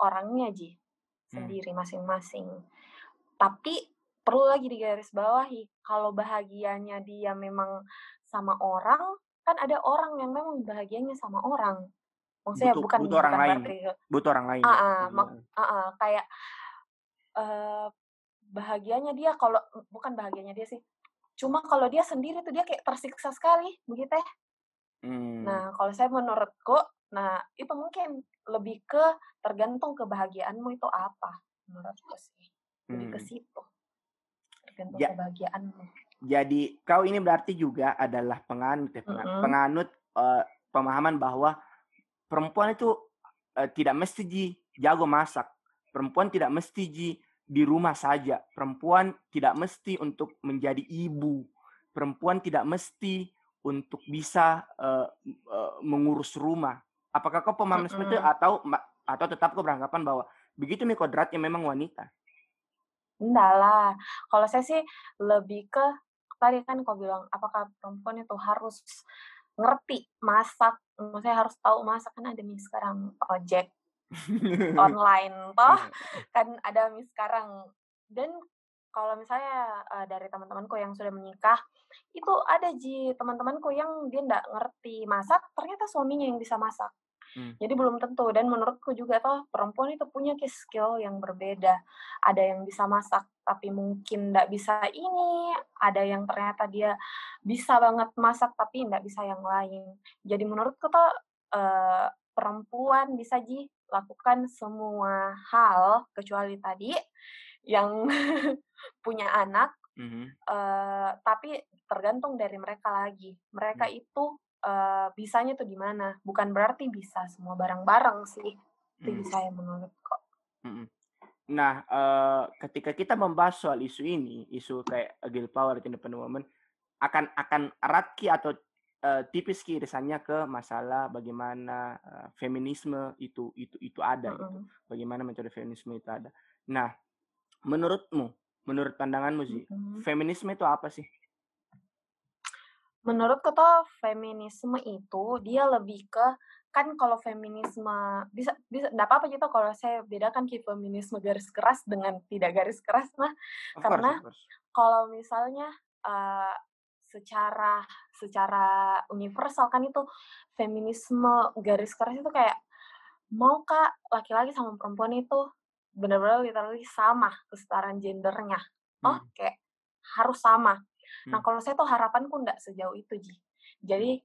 orangnya ji hmm. sendiri masing-masing. Tapi perlu lagi digaris bawahi kalau bahagianya dia memang sama orang, kan ada orang yang memang bahagianya sama orang maksudnya butuh, bukan butuh orang lain butuh orang lain uh, mak, uh, uh, kayak uh, bahagianya dia kalau bukan bahagianya dia sih cuma kalau dia sendiri tuh dia kayak tersiksa sekali begitu ya hmm. nah kalau saya menurutku nah itu mungkin lebih ke tergantung kebahagiaanmu itu apa menurutku sih lebih hmm. ke situ tergantung ya. kebahagiaanmu jadi kau ini berarti juga adalah penganut ya, penganut, mm -hmm. penganut uh, pemahaman bahwa perempuan itu uh, tidak mesti ji jago masak. Perempuan tidak mesti ji di rumah saja. Perempuan tidak mesti untuk menjadi ibu. Perempuan tidak mesti untuk bisa uh, uh, mengurus rumah. Apakah kau pemahaman mm -hmm. seperti itu atau atau tetap kau beranggapan bahwa begitu nih kodratnya memang wanita? Enggak lah. Kalau saya sih lebih ke tadi kan kau bilang apakah perempuan itu harus ngerti masak saya harus tahu masak kan ada nih sekarang ojek online toh iya. kan ada nih sekarang dan kalau misalnya uh, dari teman-temanku yang sudah menikah itu ada ji teman-temanku yang dia nggak ngerti masak ternyata suaminya yang bisa masak Hmm. Jadi belum tentu dan menurutku juga toh perempuan itu punya skill yang berbeda. Ada yang bisa masak tapi mungkin tidak bisa ini, ada yang ternyata dia bisa banget masak tapi tidak bisa yang lain. Jadi menurutku toh eh, perempuan bisa ji lakukan semua hal kecuali tadi yang punya anak, mm -hmm. uh, tapi tergantung dari mereka lagi. Mereka mm. itu uh, bisanya tuh di mana. Bukan berarti bisa semua bareng-bareng sih. Itu Hmm. saya menurut kok. Mhm. Nah, uh, ketika kita membahas soal isu ini, isu kayak girl power, independent woman, akan akan erat ki atau uh, tipis ki irisannya ke masalah bagaimana uh, feminisme itu itu itu ada gitu. Mm-mm. Bagaimana metode feminisme itu ada. Nah, menurutmu, menurut pandanganmu sih, Mm-mm. feminisme itu apa sih? Menurutku tuh feminisme itu dia lebih ke kan kalau feminisme bisa bisa enggak apa-apa gitu kalau saya bedakan ki feminisme garis keras dengan tidak garis keras Of course, karena course. kalau misalnya uh, secara secara universal kan itu feminisme garis keras itu kayak mau kak laki-laki sama perempuan itu benar-benar literally sama kesetaraan gendernya. Oh Hmm, kayak harus sama nah hmm, kalau saya tuh harapanku nggak sejauh itu ji. Jadi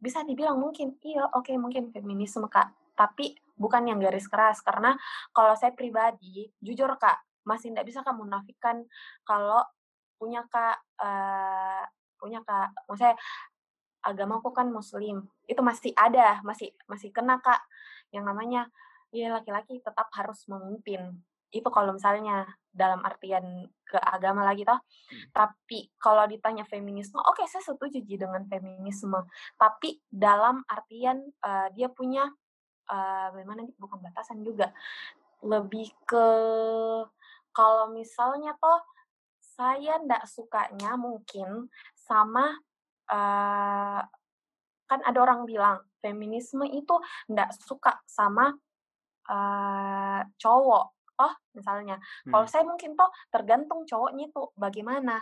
bisa dibilang mungkin iya oke mungkin feminisme kak. Tapi bukan yang garis keras karena kalau saya pribadi jujur kak masih nggak bisa kak menafikan kalau punya kak eh, punya kak maksudnya agamaku kan muslim. Itu masih ada masih masih kena kak yang namanya ya laki-laki tetap harus memimpin itu kalau misalnya dalam artian ke agama lagi toh. Hmm, tapi kalau ditanya feminisme oke saya setuju dengan feminisme. Tapi dalam artian eh, dia punya eh, bagaimana nih bukan batasan juga. Lebih ke kalau misalnya toh saya ndak sukanya mungkin sama eh, kan ada orang bilang feminisme itu ndak suka sama eh, cowok oh misalnya. Kalau hmm, saya mungkin toh tergantung cowoknya itu bagaimana.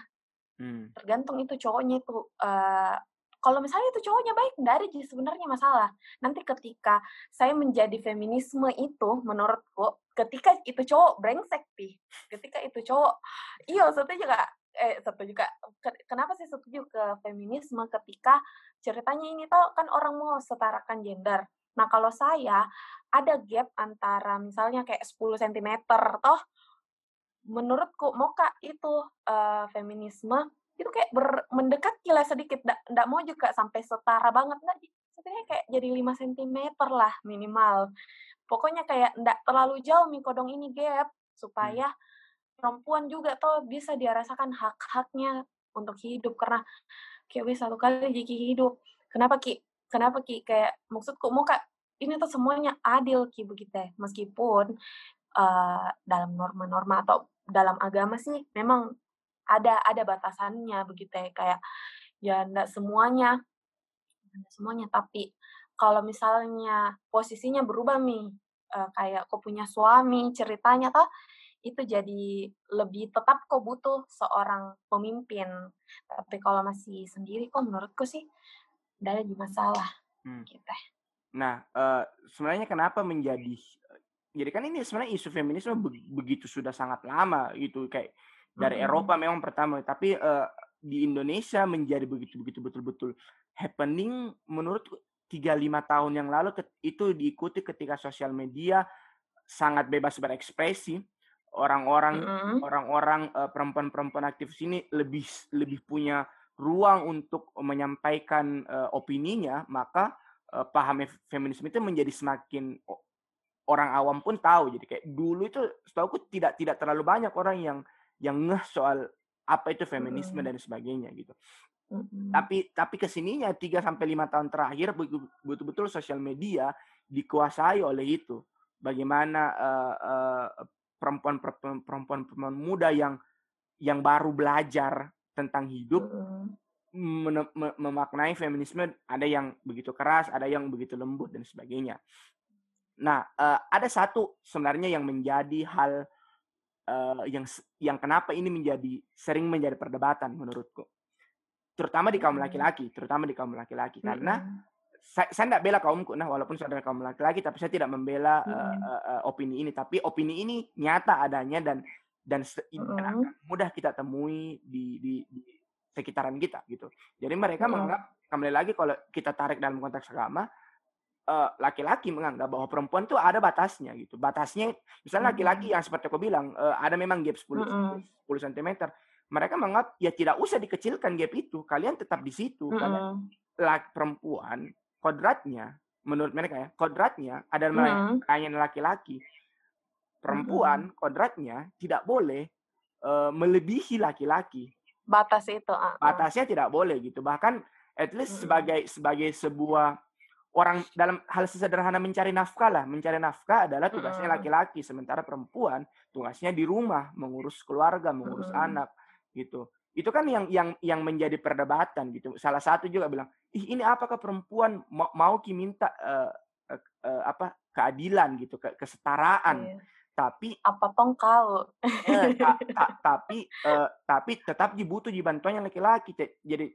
Hmm, tergantung itu cowoknya itu eh, kalau misalnya itu cowoknya baik nggak ada sih sebenarnya masalah. Nanti ketika saya menjadi feminisme itu menurutku ketika itu cowok brengsek sih. Ketika itu cowok iya setuju kak eh setuju kak Ke- kenapa sih setuju ke feminisme ketika ceritanya ini tuh kan orang mau setarakan gender nah kalau saya ada gap antara misalnya kayak 10 cm toh menurutku mau kak itu eh, feminisme itu kayak ber, mendekat gila sedikit ndak mau juga sampai setara banget nggak sebenarnya kayak jadi 5 cm lah minimal. Pokoknya kayak ndak terlalu jauh nih kodong ini gap hmm, supaya perempuan juga tuh bisa dirasakan hak-haknya untuk hidup. Karena kayak wes satu kali jadi hidup. Kenapa ki kenapa ki? Kayak maksudku mau kak ini tuh semuanya adil ki begitu ya. meskipun eh, dalam norma-norma atau dalam agama sih memang ada ada batasannya begitu ya. Kayak ya enggak semuanya enggak semuanya. Tapi kalau misalnya posisinya berubah nih eh, kayak kau punya suami ceritanya toh itu jadi lebih tetap kok butuh seorang pemimpin. Tapi kalau masih sendiri kok menurutku sih tidak ada masalah hmm. gitu Nah, eh, sebenarnya kenapa menjadi jadi kan ini sebenarnya isu feminisme be- begitu sudah sangat lama gitu kayak dari Mm-mm. Eropa memang pertama tapi eh, di Indonesia menjadi begitu begitu betul-betul happening menurut tiga lima tahun yang lalu itu diikuti ketika sosial media sangat bebas berekspresi orang-orang Mm-mm. orang-orang eh, perempuan-perempuan aktivis ini lebih lebih punya ruang untuk menyampaikan eh, opininya maka eh, paham fe- feminisme itu menjadi semakin orang awam pun tahu. Jadi kayak dulu itu setahu tidak tidak terlalu banyak orang yang yang ngeh soal apa itu feminisme dan sebagainya gitu. Tapi tapi ke sininya 3 sampai lima tahun terakhir betul-betul sosial media dikuasai oleh itu. Bagaimana eh, eh, perempuan perempuan perempuan perempuan muda yang yang baru belajar tentang hidup Mm-mm. mene- me- memaknai feminisme ada yang begitu keras ada yang begitu lembut dan sebagainya. Nah eh, ada satu sebenarnya yang menjadi hal eh, yang yang kenapa ini menjadi sering menjadi perdebatan menurutku. Terutama di kaum laki-laki terutama di kaum laki-laki. Karena saya, saya tidak bela kaumku nah walaupun saya adalah kaum laki-laki tapi saya tidak membela eh, eh, opini ini. Tapi opini ini nyata adanya dan dan, dan Mm-mm. akan mudah kita temui di, di, di sekitaran kita gitu jadi mereka Mm-mm. menganggap kembali lagi kalau kita tarik dalam konteks agama eh, laki-laki menganggap bahwa perempuan itu ada batasnya gitu batasnya misalnya laki-laki Mm-mm. yang seperti aku bilang eh, ada memang gap 10 Mm-mm. 10 cm mereka menganggap ya tidak usah dikecilkan gap itu kalian tetap di situ kalian Mm-mm. laki perempuan kodratnya menurut mereka ya kodratnya adalah Mhm. melayani laki-laki. Perempuan kodratnya tidak boleh uh, melebihi laki-laki. Batas itu, heeh. Batasnya tidak boleh gitu. Bahkan at least Mhm. sebagai sebagai sebuah orang dalam hal sesederhana mencari nafkah lah. Mencari nafkah adalah tugasnya Mhm. laki-laki, sementara perempuan tugasnya di rumah, mengurus keluarga, mengurus Mhm. anak gitu. Itu kan yang yang yang menjadi perdebatan gitu. Salah satu juga bilang, "Ih, ini apakah perempuan mau, mau ki minta uh, uh, uh, apa keadilan gitu, ke, kesetaraan." Iya. Tapi Apa tong kau? eh, ta- ta- tapi eh, tapi tetap dibutuh di bantuan yang laki-laki. Jadi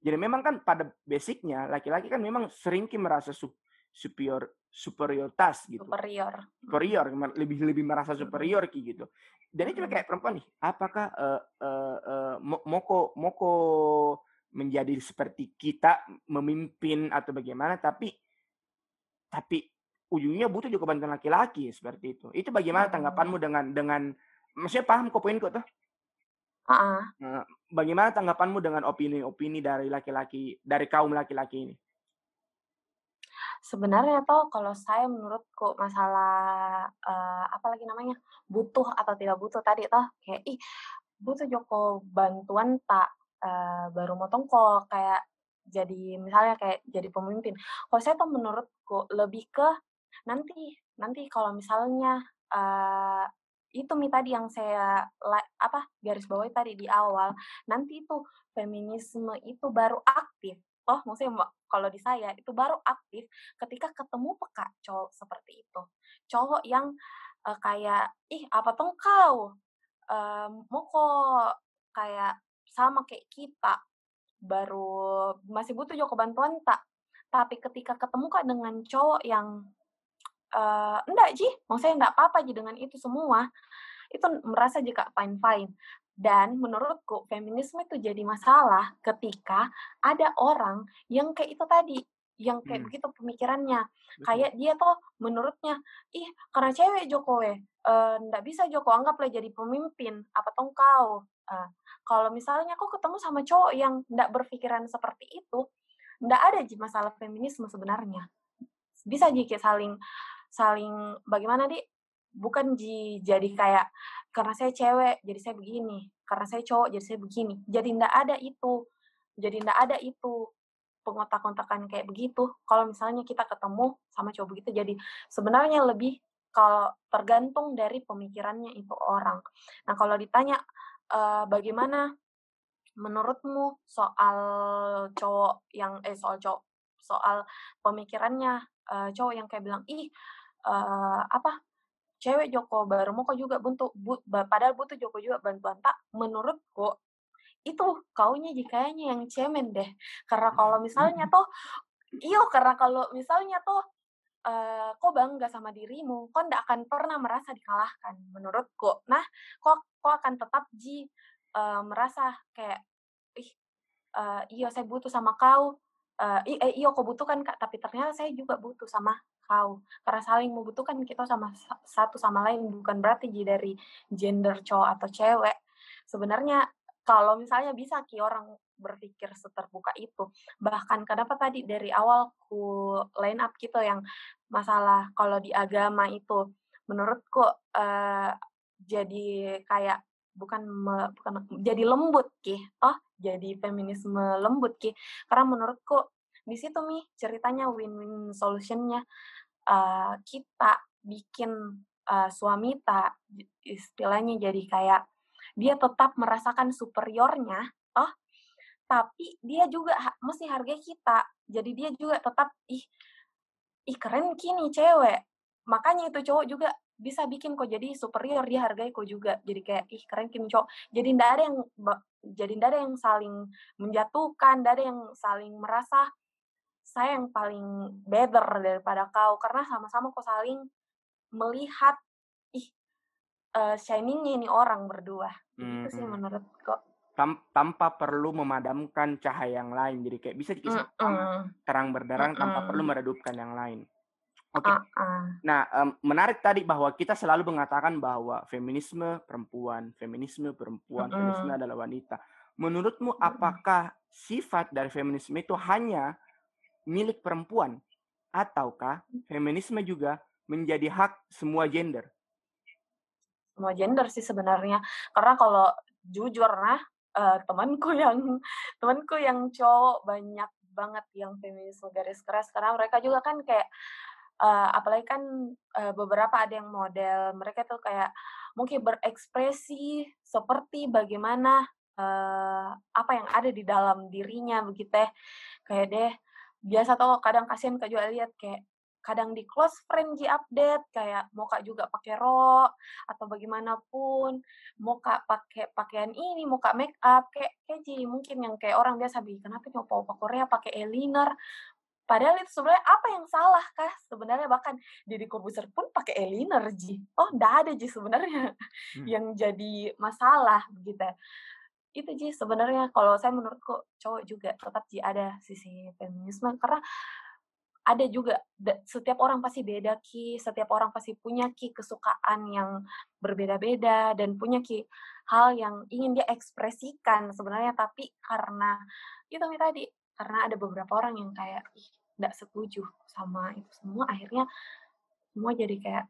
jadi memang kan pada basicnya laki-laki kan memang sering merasa su- superior superioritas gitu. Superior. Superior mer- lebih lebih merasa Mhm. superior ki gitu. Dan itu Mhm. kayak perempuan nih, apakah eh, eh, eh, mo- moko moko menjadi seperti kita memimpin atau bagaimana tapi tapi ujungnya butuh juga bantuan laki-laki seperti itu. Itu bagaimana Mhm. tanggapanmu dengan dengan maksudnya paham kok poinku tuh? Nah, bagaimana tanggapanmu dengan opini-opini dari laki-laki dari kaum laki-laki ini? Sebenarnya toh kalau saya menurutku masalah eh, apa lagi namanya butuh atau tidak butuh tadi toh kayak ih butuh Joko bantuan tak eh, baru motong kok kayak jadi misalnya kayak jadi pemimpin. Kalau saya tuh menurutku lebih ke nanti nanti kalau misalnya eh, itu mi tadi yang saya apa garis bawahi tadi di awal nanti itu feminisme itu baru aktif. Toh maksudnya ma- kalau di saya itu baru aktif ketika ketemu peka cowok seperti itu. Cowok yang eh, kayak ih apa tuh kau? Em, mau kok kayak sama kayak kita baru masih butuh joko bantuan tak? Tapi ketika ketemu kak dengan cowok yang eh enggak Ji, maksudnya enggak apa-apa Ji dengan itu semua. Itu merasa jika fine-fine. Dan menurutku feminisme itu jadi masalah ketika ada orang yang kayak itu tadi, yang kayak Hmm. begitu pemikirannya. Betul. Kayak dia tuh menurutnya, ih karena cewek Joko eh enggak bisa Joko anggaplah jadi pemimpin, apa tong kau. Eh, kalau misalnya kau ketemu sama cowok yang enggak berpikiran seperti itu, enggak ada Ji masalah feminisme sebenarnya. Bisa Ji kayak saling saling bagaimana di bukan ji jadi kayak karena saya cewek jadi saya begini. Karena saya cowok jadi saya begini. Jadi ndak ada itu. Jadi ndak ada itu pengotak-kontakan kayak begitu. Kalau misalnya kita ketemu sama cowok begitu jadi sebenarnya lebih kalau tergantung dari pemikirannya itu orang. Nah kalau ditanya eh, bagaimana menurutmu soal cowok yang eh soal cowok soal pemikirannya eh, cowok yang kayak bilang ih eh, apa cewek Joko baru mau kok juga bentuk bu, padahal butuh Joko juga bantuan. Tak menurutku itu kaunya jikanya yang cemen deh. Karena kalau misalnya toh iyo karena kalau misalnya toh eh, kok bangga sama dirimu kok ndak akan pernah merasa dikalahkan menurutku. Nah kok kok akan tetap ji eh, merasa kayak ih eh, iyo saya butuh sama kau eh, i- eh, iyo kau butuhkan kak. Tapi ternyata saya juga butuh sama kau. Karena saling membutuhkan kita sama sa- satu sama lain. Bukan berarti dari gender cowok atau cewek. Sebenarnya kalau misalnya bisa ki orang berpikir seterbuka itu. Bahkan kenapa tadi dari awal ku line up gitu yang masalah kalau di agama itu. Menurutku eh, jadi kayak bukan me- bukan jadi lembut ki oh jadi feminisme lembut ki karena menurutku di situ mi ceritanya win-win solutionnya. Eh, kita bikin eh, suami tak istilahnya jadi kayak dia tetap merasakan superiornya oh tapi dia juga ha- mesti hargai kita. Jadi dia juga tetap ih ih keren kini cewek. Makanya itu cowok juga bisa bikin kok jadi superior dia hargai kok juga jadi kayak ih keren kini cowok jadi ndak ada yang jadi ndak ada yang saling menjatuhkan ndak ada yang saling merasa saya yang paling better daripada kau karena sama-sama kok saling melihat ih eh, shiningnya ini orang berdua itu sih Hmm. menurutku Tam- tanpa perlu memadamkan cahaya yang lain. Jadi kayak bisa dikisah sama Mm-mm. terang berderang tanpa perlu meredupkan yang lain. Oke. Ah-ah. Nah, em, menarik tadi bahwa kita selalu mengatakan bahwa feminisme perempuan, feminisme perempuan, feminisme Mm-mm. adalah wanita. menurutmu apakah sifat dari feminisme itu hanya milik perempuan ataukah feminisme juga menjadi hak semua gender? Semua gender sih sebenarnya. Karena kalau jujur nah uh, temanku yang temanku yang cowok banyak banget yang feminisme garis keras karena mereka juga kan kayak uh, apalagi kan uh, beberapa ada yang model mereka tuh kayak mungkin berekspresi seperti bagaimana uh, apa yang ada di dalam dirinya begitu ya. Kayak deh biasa tuh kadang kasihan kak juga lihat kayak kadang di close friend di update kayak mau kak juga pakai rok atau bagaimanapun mau kak pakai pakaian ini mau kak make up kayak kayak jadi mungkin yang kayak orang biasa bi kenapa nyoba opa Korea pakai eyeliner padahal itu sebenarnya apa yang salah kah? Sebenarnya bahkan Didi Corbuzier pun pakai eyeliner ji. Oh ndak ada ji sebenarnya hmm. yang jadi masalah begitu. Itu ji sebenarnya kalau saya menurutku cowok juga tetap ji ada sisi feminisme karena ada juga setiap orang pasti beda ki. Setiap orang pasti punya ki kesukaan yang berbeda-beda dan punya ki hal yang ingin dia ekspresikan sebenarnya. Tapi karena itu tadi karena ada beberapa orang yang kayak tidak setuju sama itu semua akhirnya semua jadi kayak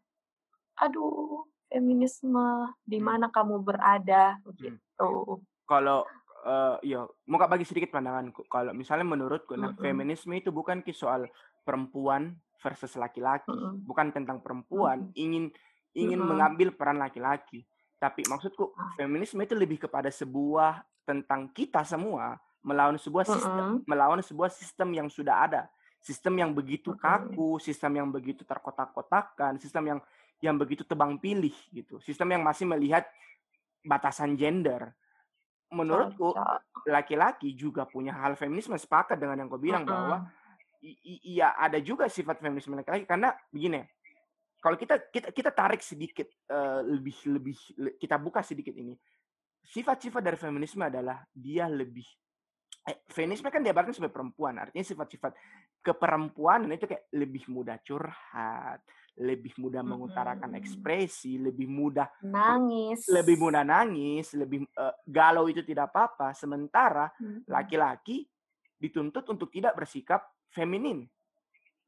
aduh feminisme di hmm. mana kamu berada hmm. begitu kalau uh, ya mau bagi sedikit pandanganku kalau misalnya menurutku mm -hmm. nah, feminisme itu bukan soal perempuan versus laki-laki, mm -hmm. bukan tentang perempuan mm -hmm. ingin ingin mm -hmm. mengambil peran laki-laki. Tapi maksudku ah. feminisme itu lebih kepada sebuah tentang kita semua melawan sebuah sistem, mm -hmm. melawan sebuah sistem yang sudah ada, sistem yang begitu kaku, sistem yang begitu terkotak-kotakan, sistem yang yang begitu tebang pilih gitu, sistem yang masih melihat batasan gender. Menurutku laki-laki juga punya hal feminisme sepakat dengan yang kau bilang -hmm. bahwa iya ada juga sifat feminisme laki-laki. Karena begini kalau kita kita kita tarik sedikit uh, lebih lebih kita buka sedikit ini. Sifat-sifat dari feminisme adalah dia lebih feminisme kan diabarkan sebagai perempuan artinya sifat-sifat keperempuanan itu kayak lebih mudah curhat lebih mudah mengutarakan ekspresi lebih mudah nangis. lebih mudah nangis lebih uh, galau itu tidak apa-apa. Sementara laki-laki dituntut untuk tidak bersikap feminin.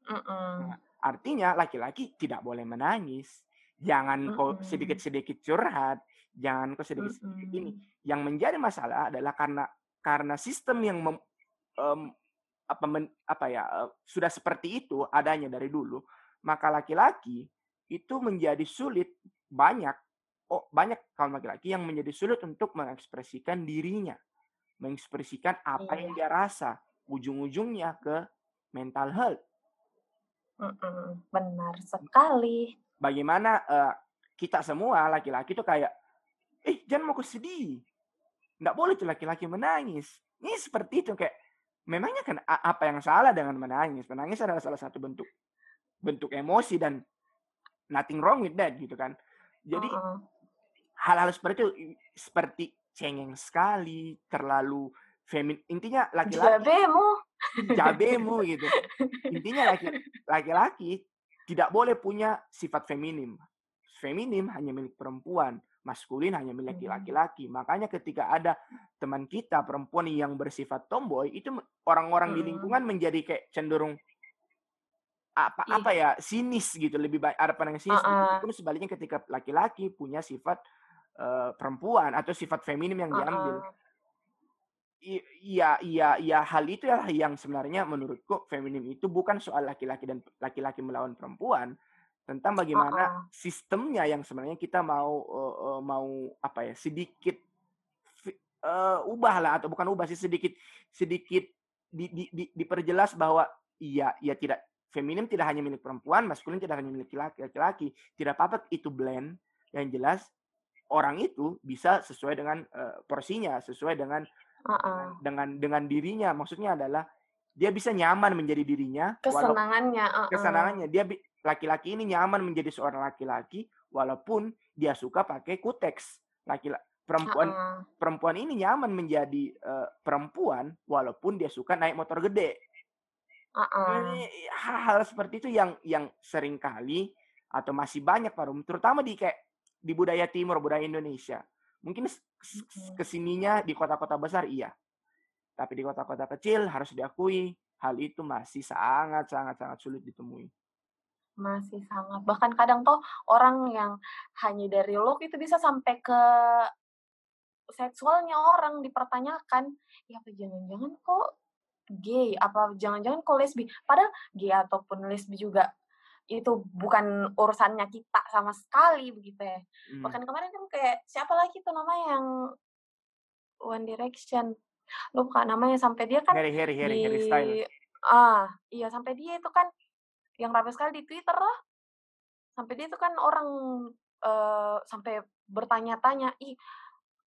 Nah, artinya laki-laki tidak boleh menangis. Jangan kok sedikit-sedikit curhat, jangan kok sedikit-sedikit ini. Yang menjadi masalah adalah karena karena sistem yang mem, um, apa men, apa ya uh, sudah seperti itu adanya dari dulu, maka laki-laki itu menjadi sulit banyak oh banyak kaum laki-laki yang menjadi sulit untuk mengekspresikan dirinya, mengekspresikan apa iya. yang dia rasa, ujung-ujungnya ke mental health. benar sekali. Bagaimana uh, kita semua laki-laki tuh kayak, eh jangan mau sedih. Nggak boleh tuh laki-laki menangis. Ini seperti itu kayak, memangnya kan apa yang salah dengan menangis? Menangis adalah salah satu bentuk bentuk emosi dan nothing wrong with that gitu kan. Jadi hal-hal uh-uh. seperti itu seperti cengeng sekali, terlalu femin. Intinya laki-laki. Jabemu cabemu gitu. Intinya laki, laki-laki tidak boleh punya sifat feminim. Feminim hanya milik perempuan, maskulin hanya milik hmm. laki-laki. Makanya ketika ada teman kita perempuan yang bersifat tomboy, itu orang-orang di hmm. lingkungan menjadi kayak cenderung apa apa ya sinis gitu lebih baik ada pandangan sinis uh -uh. sebaliknya ketika laki-laki punya sifat uh, perempuan atau sifat feminim yang diambil uh -uh iya iya iya hal itu ya yang sebenarnya menurutku feminim itu bukan soal laki-laki dan laki-laki melawan perempuan tentang bagaimana uh -uh. sistemnya yang sebenarnya kita mau uh, uh, mau apa ya sedikit uh, ubah lah atau bukan ubah sih sedikit sedikit di, di, di, diperjelas bahwa iya iya tidak feminim tidak hanya milik perempuan maskulin tidak hanya milik laki-laki tidak apa-apa itu blend yang jelas orang itu bisa sesuai dengan uh, porsinya sesuai dengan uh-uh. dengan dengan dirinya maksudnya adalah dia bisa nyaman menjadi dirinya kesenangannya uh-uh. kesenangannya dia laki-laki ini nyaman menjadi seorang laki-laki walaupun dia suka pakai kuteks laki-laki perempuan uh-uh. perempuan ini nyaman menjadi uh, perempuan walaupun dia suka naik motor gede uh-uh. hal-hal seperti itu yang yang sering kali atau masih banyak parum terutama di kayak di budaya timur budaya Indonesia Mungkin ke sininya di kota-kota besar iya. Tapi di kota-kota kecil harus diakui hal itu masih sangat sangat sangat sulit ditemui. Masih sangat. Bahkan kadang tuh orang yang hanya dari look itu bisa sampai ke seksualnya orang dipertanyakan. Ya apa jangan-jangan kok gay? Apa jangan-jangan kok lesbi? Padahal gay ataupun lesbi juga itu bukan urusannya kita sama sekali begitu ya. Hmm. Bahkan kemarin kan kayak siapa lagi tuh namanya yang One Direction lupa namanya sampai dia kan Harry Harry Harry di, Harry Styles. Ah, iya sampai dia itu kan yang ramai sekali di Twitter lah. Sampai dia itu kan orang uh, sampai bertanya-tanya, ih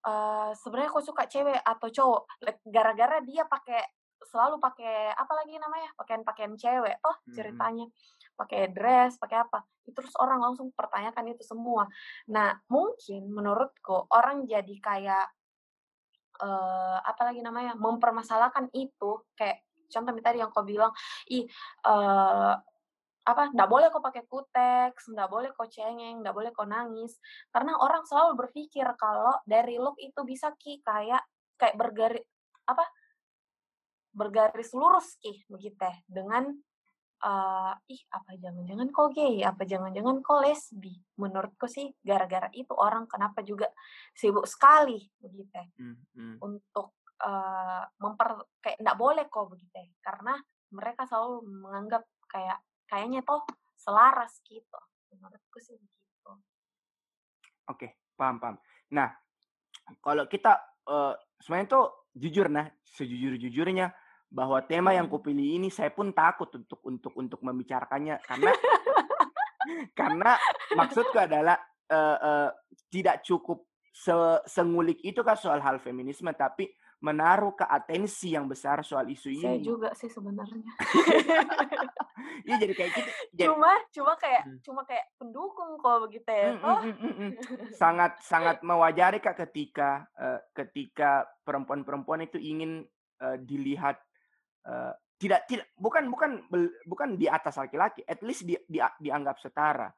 uh, sebenarnya kok suka cewek atau cowok? Gara-gara dia pakai selalu pakai apa lagi namanya pakaian-pakaian cewek oh ceritanya. Pakai dress pakai apa. Terus orang langsung pertanyakan itu semua. Nah mungkin menurutku orang jadi kayak uh, apa lagi namanya mempermasalahkan itu. Kayak contoh tadi yang kau bilang ih uh, apa nggak boleh kau pakai kuteks nggak boleh kau cengeng nggak boleh kau nangis karena orang selalu berpikir kalau dari look itu bisa ki kayak kayak bergaris apa bergaris lurus ki begitu dengan uh, ih apa jangan-jangan kok gay, apa jangan-jangan kok lesbi. Menurutku sih gara-gara itu orang kenapa juga sibuk sekali begitu hmm, hmm. untuk uh, memper kayak nggak boleh kok begitu karena mereka selalu menganggap kayak kayaknya toh selaras gitu. Menurutku sih begitu. Oke, paham paham. Nah, kalau kita uh, sebenarnya tuh jujur nah, sejujur-jujurnya bahwa tema yang hmm. kupilih ini saya pun takut untuk untuk untuk membicarakannya karena karena maksudku adalah uh, uh, tidak cukup se sengulik itu kan soal hal feminisme tapi menaruh ke atensi yang besar soal isu ini. Saya juga sih sebenarnya. Iya jadi kayak gitu. Cuma cuma kayak hmm. cuma kayak pendukung kok begitu ya. Hmm, oh. hmm, hmm, hmm, sangat sangat mewajari kak ketika uh, ketika perempuan-perempuan itu ingin uh, dilihat uh, tidak tidak bukan bukan bukan di atas laki-laki, at least di, di, dianggap setara.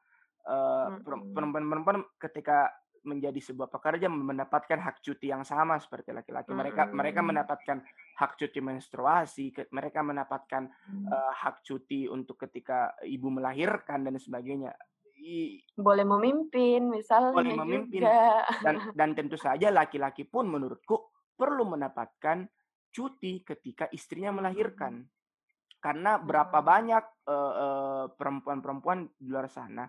Uh, perempuan-perempuan ketika menjadi sebuah pekerja mendapatkan hak cuti yang sama seperti laki-laki. Mereka mm-hmm. mereka mendapatkan hak cuti menstruasi, ke, mereka mendapatkan mm. uh, hak cuti untuk ketika ibu melahirkan dan sebagainya. I, boleh memimpin misalnya boleh memimpin juga. dan dan tentu saja laki-laki pun menurutku perlu mendapatkan cuti ketika istrinya melahirkan. Karena berapa banyak uh, perempuan-perempuan di luar sana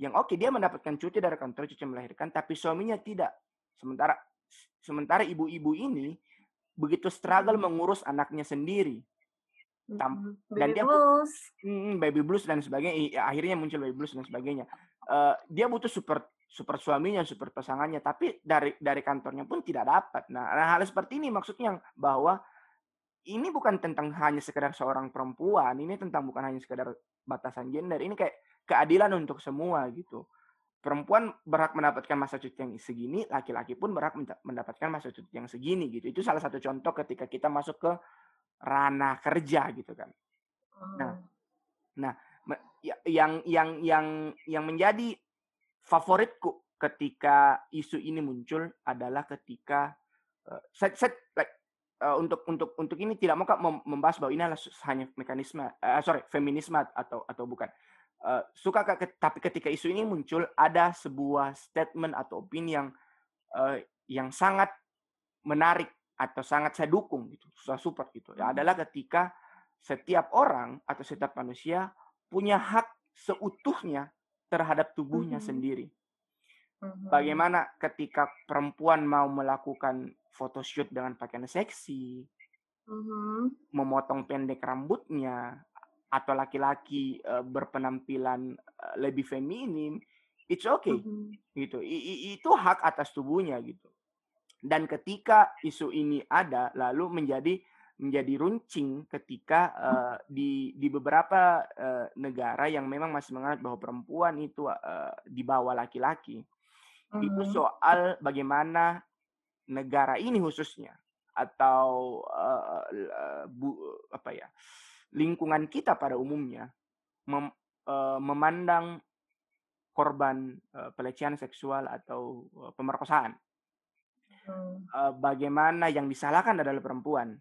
yang oke okay, dia mendapatkan cuti dari kantor cuti melahirkan, tapi suaminya tidak. Sementara sementara ibu-ibu ini begitu struggle mengurus anaknya sendiri. Tam, dan baby dia blues. Hmm, baby blues dan sebagainya. Akhirnya muncul baby blues dan sebagainya. Uh, dia butuh support super suaminya, super pasangannya, tapi dari dari kantornya pun tidak dapat. Nah, nah hal seperti ini maksudnya bahwa ini bukan tentang hanya sekedar seorang perempuan, ini tentang bukan hanya sekedar batasan gender, ini kayak keadilan untuk semua gitu. Perempuan berhak mendapatkan masa cuti yang segini, laki-laki pun berhak mendapatkan masa cuti yang segini gitu. Itu salah satu contoh ketika kita masuk ke ranah kerja gitu kan. Nah, oh. nah ya, yang yang yang yang menjadi favoritku ketika isu ini muncul adalah ketika uh, set, set like uh, untuk untuk untuk ini tidak mau membahas bahwa ini adalah hanya mekanisme uh, sorry feminisme atau atau bukan uh, suka ke, tapi ketika isu ini muncul ada sebuah statement atau opini yang uh, yang sangat menarik atau sangat saya dukung gitu susah support gitu ya, adalah ketika setiap orang atau setiap manusia punya hak seutuhnya terhadap tubuhnya mm -hmm. sendiri. Mm -hmm. Bagaimana ketika perempuan mau melakukan photoshoot dengan pakaian seksi, mm -hmm. memotong pendek rambutnya, atau laki-laki uh, berpenampilan uh, lebih feminim, it's okay, mm -hmm. gitu. I, i, itu hak atas tubuhnya gitu. Dan ketika isu ini ada, lalu menjadi menjadi runcing ketika uh, di di beberapa uh, negara yang memang masih menganggap bahwa perempuan itu uh, di bawah laki-laki. Mm-hmm. Itu soal bagaimana negara ini khususnya atau uh, uh, bu, apa ya lingkungan kita pada umumnya mem, uh, memandang korban uh, pelecehan seksual atau uh, pemerkosaan Hmm. uh, bagaimana yang disalahkan adalah perempuan.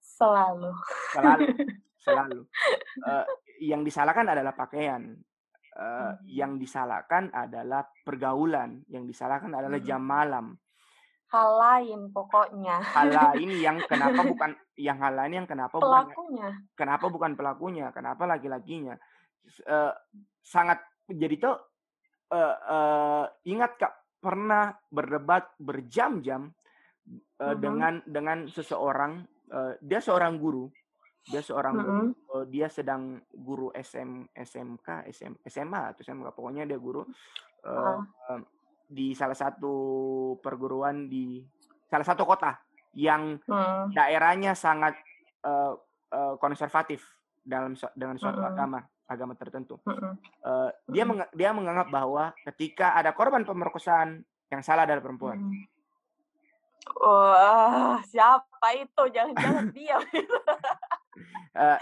Selalu. Selalu, selalu. Uh, yang disalahkan adalah pakaian. Uh, Hmm. Yang disalahkan adalah pergaulan. Yang disalahkan adalah Hmm. jam malam. Hal lain pokoknya. Hal lain yang kenapa bukan yang hal lain yang kenapa bukan Pelakunya. kenapa bukan pelakunya, kenapa laki-lakinya. Eh, sangat jadi tuh eh, ingat Kak pernah berdebat berjam-jam eh, Mhm. dengan dengan seseorang eh, dia seorang guru. Dia seorang guru, eh, dia sedang guru SM SMK, SM, SMA atau SMK pokoknya dia guru Ah. em, di salah satu perguruan di salah satu kota yang Hmm. daerahnya sangat eh, eh, konservatif dalam dengan suatu Mm-mm. agama agama tertentu. Mm-mm. Eh, dia Mm. menga- dia menganggap bahwa ketika ada korban pemerkosaan yang salah adalah perempuan. Hmm. Wah, siapa itu? Jangan-jangan dia. Eh,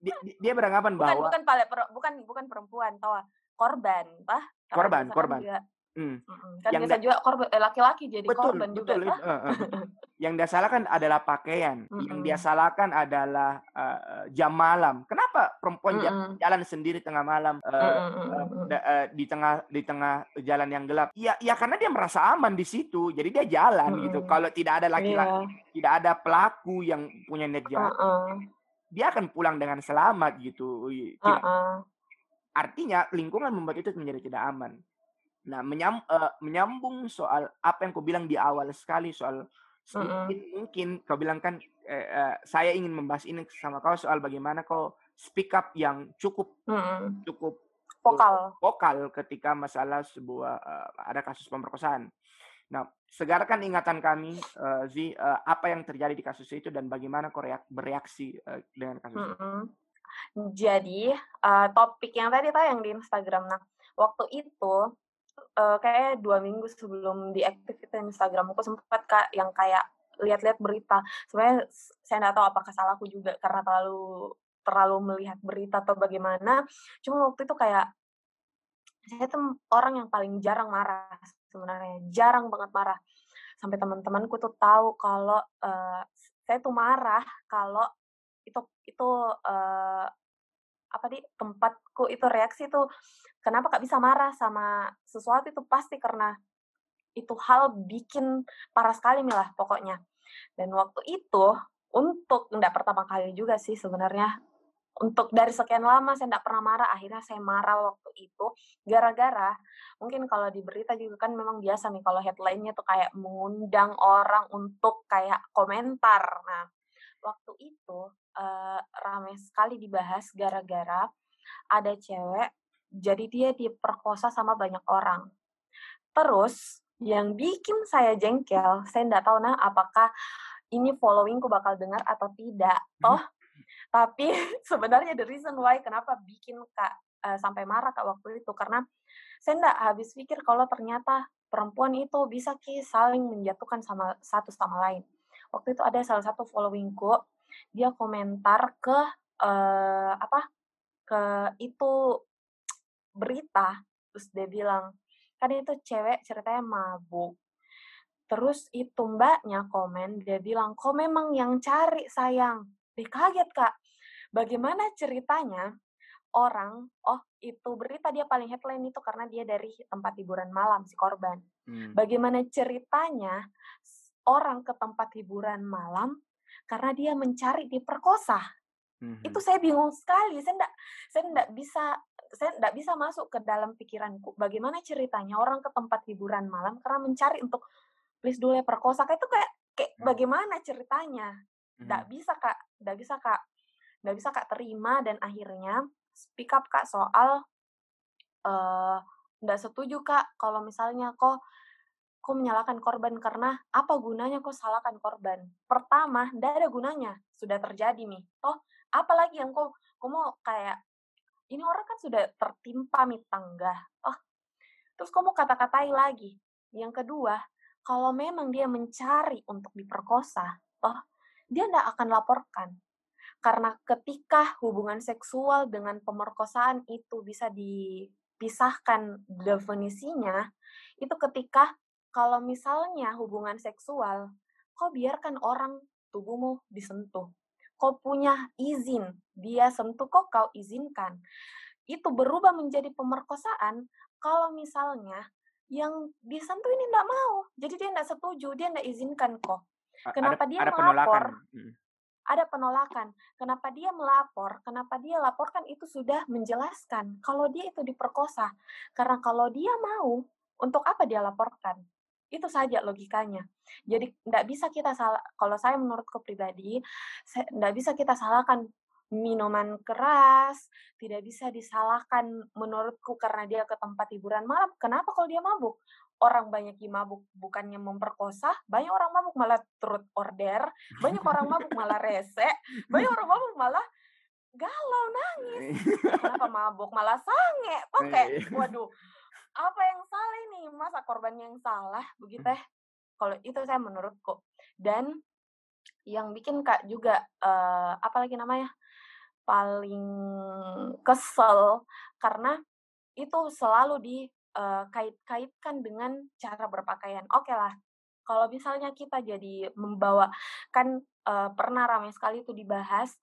di- di- dia beranggapan bahwa bukan pale per- bukan bukan perempuan, tahu? Korban? Karena Korban, korban. juga- Hmm, Mm-mm. Kan Yang biasa juga korban eh, laki-laki jadi betul korban juga, betul tah? itu, eh, eh, betul. yang dia salahkan adalah pakaian, yang dia salahkan adalah eh, jam malam. Kenapa perempuan Mm-mm. jalan sendiri tengah malam eh, mm-mm. da- eh, di tengah di tengah jalan yang gelap? Ya, ya karena dia merasa aman di situ, jadi dia jalan gitu. Mm-mm. Kalau tidak ada laki-laki, Iya. tidak ada pelaku yang punya niat jahat, Heeh. dia akan pulang dengan selamat gitu. Tidak Heeh. artinya lingkungan membuat itu menjadi tidak aman. Nah, menyam, eh, menyambung soal apa yang kau bilang di awal sekali soal sedikit mungkin kau bilang kan eh, eh, saya ingin membahas ini sama kau soal bagaimana kau speak up yang cukup Mm-mm. cukup Vokal. vokal ketika masalah sebuah eh, ada kasus pemerkosaan. Nah, segarkan ingatan kami, eh, Zi, eh, apa yang terjadi di kasus itu dan bagaimana kau reak- bereaksi eh, dengan kasus itu. Mm-mm. Jadi eh, topik yang tadi tayang di Instagram, nah waktu itu eh, kayak dua minggu sebelum diaktifkan Instagram aku sempat kak yang kayak lihat-lihat berita. Sebenarnya saya nggak tahu apakah salahku juga karena terlalu terlalu melihat berita atau bagaimana. Cuma waktu itu kayak saya tuh orang yang paling jarang marah sebenarnya, jarang banget marah. Sampai teman-temanku tuh tahu kalau eh, saya tuh marah kalau itu itu eh, apa di tempatku itu reaksi tuh kenapa kak bisa marah sama sesuatu itu? Pasti karena itu hal bikin parah sekali nih lah pokoknya. Dan waktu itu untuk nggak pertama kali juga sih sebenarnya untuk dari sekian lama saya nggak pernah marah akhirnya saya marah waktu itu gara-gara mungkin kalau di berita juga kan memang biasa nih kalau headline-nya tuh kayak mengundang orang untuk kayak komentar. Nah waktu itu eh, ramai sekali dibahas gara-gara ada cewek jadi dia diperkosa sama banyak orang. Terus yang bikin saya jengkel saya nggak tahu nah apakah ini followingku bakal dengar atau tidak. Toh tapi sebenarnya the reason why kenapa bikin kak eh, sampai marah kak waktu itu karena saya nggak habis pikir kalau ternyata perempuan itu bisa ki saling menjatuhkan sama satu sama lain. Waktu itu ada salah satu followingku dia komentar ke eh, apa ke itu berita terus dia bilang kan itu cewek ceritanya mabuk. Terus itu mbaknya komen dia bilang kok memang yang cari sayang. Dia kaget kak. Bagaimana ceritanya orang oh itu berita dia paling headline itu karena dia dari tempat hiburan malam si korban. Hmm. bagaimana ceritanya orang ke tempat hiburan malam karena dia mencari diperkosa Mhm. itu saya bingung sekali saya enggak saya enggak bisa saya enggak bisa masuk ke dalam pikiranku bagaimana ceritanya orang ke tempat hiburan malam karena mencari untuk please dulu ya perkosa kayak itu kayak kayak Hmm. bagaimana ceritanya enggak Mhm. bisa kak enggak bisa kak enggak bisa kak terima dan akhirnya speak up kak soal eh enggak setuju kak kalau misalnya kok kok menyalahkan korban karena apa gunanya kok salahkan korban? Pertama enggak ada gunanya. Sudah terjadi nih. Toh apalagi yang kok kok mau kayak ini orang kan sudah tertimpa nih tangga oh terus kok mau kata-katai lagi. Yang kedua kalau memang dia mencari untuk diperkosa toh dia tidak akan laporkan. Karena ketika hubungan seksual dengan pemerkosaan itu bisa dipisahkan definisinya itu ketika kalau misalnya hubungan seksual, kok biarkan orang tubuhmu disentuh. Kau punya izin, dia sentuh kok kau izinkan. Itu berubah menjadi pemerkosaan kalau misalnya yang disentuh ini tidak mau. Jadi dia tidak setuju, dia tidak izinkan kok. Kenapa ada, dia ada melapor? penolakan. Hmm. Ada penolakan. Kenapa dia melapor? Kenapa dia laporkan itu sudah menjelaskan kalau dia itu diperkosa. Karena kalau dia mau, untuk apa dia laporkan? Itu saja logikanya. Jadi tidak bisa kita salah. Kalau saya menurutku pribadi, tidak bisa kita salahkan minuman keras, tidak bisa disalahkan menurutku karena dia ke tempat hiburan malam. Kenapa kalau dia mabuk? Orang banyak yang mabuk bukannya memperkosa, banyak orang mabuk malah turut order, banyak orang mabuk malah rese, banyak orang mabuk malah galau nangis. Kenapa mabuk malah sange? Oke, iya. waduh. Apa yang salah ini? Masa korban yang salah begitu ya? Kalau itu saya menurutku. Dan yang bikin Kak juga uh, apa lagi namanya? paling kesel karena itu selalu dikait-kaitkan uh, dengan cara berpakaian. Oke okay lah, kalau misalnya kita jadi membawa kan uh, pernah ramai sekali itu dibahas,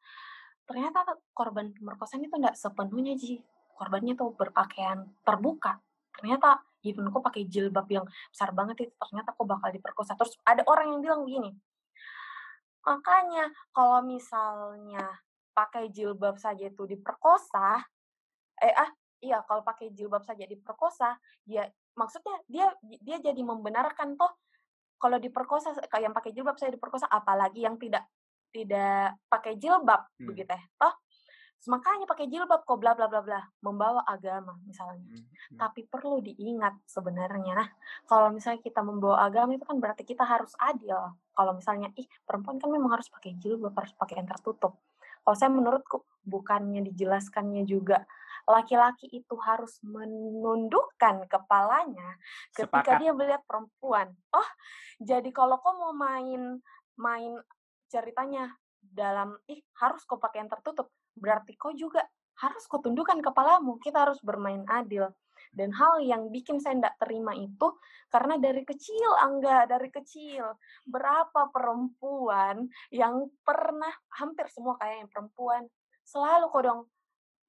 ternyata korban pemerkosaan itu tidak sepenuhnya ji korbannya tuh berpakaian terbuka. Ternyata even kok pakai jilbab yang besar banget itu ternyata kok bakal diperkosa. Terus ada orang yang bilang begini, makanya kalau misalnya pakai jilbab saja itu diperkosa, eh ah iya kalau pakai jilbab saja diperkosa, ya maksudnya dia dia jadi membenarkan toh kalau diperkosa kayak yang pakai jilbab saya diperkosa, apalagi yang tidak tidak pakai jilbab hmm. begitu ya toh makanya pakai jilbab kok bla bla bla bla membawa agama misalnya hmm, hmm. tapi perlu diingat sebenarnya nah kalau misalnya kita membawa agama itu kan berarti kita harus adil kalau misalnya ih perempuan kan memang harus pakai jilbab harus pakai yang tertutup kalau saya menurutku bukannya dijelaskannya juga laki-laki itu harus menundukkan kepalanya ketika Sepakat. dia melihat perempuan. Oh, jadi kalau kau mau main main ceritanya dalam ih harus kau pakai yang tertutup, berarti kau juga harus kau tundukkan kepalamu. Kita harus bermain adil. Dan hal yang bikin saya tidak terima itu karena dari kecil, Angga, dari kecil. Berapa perempuan yang pernah, hampir semua kayak yang perempuan, selalu kok dong,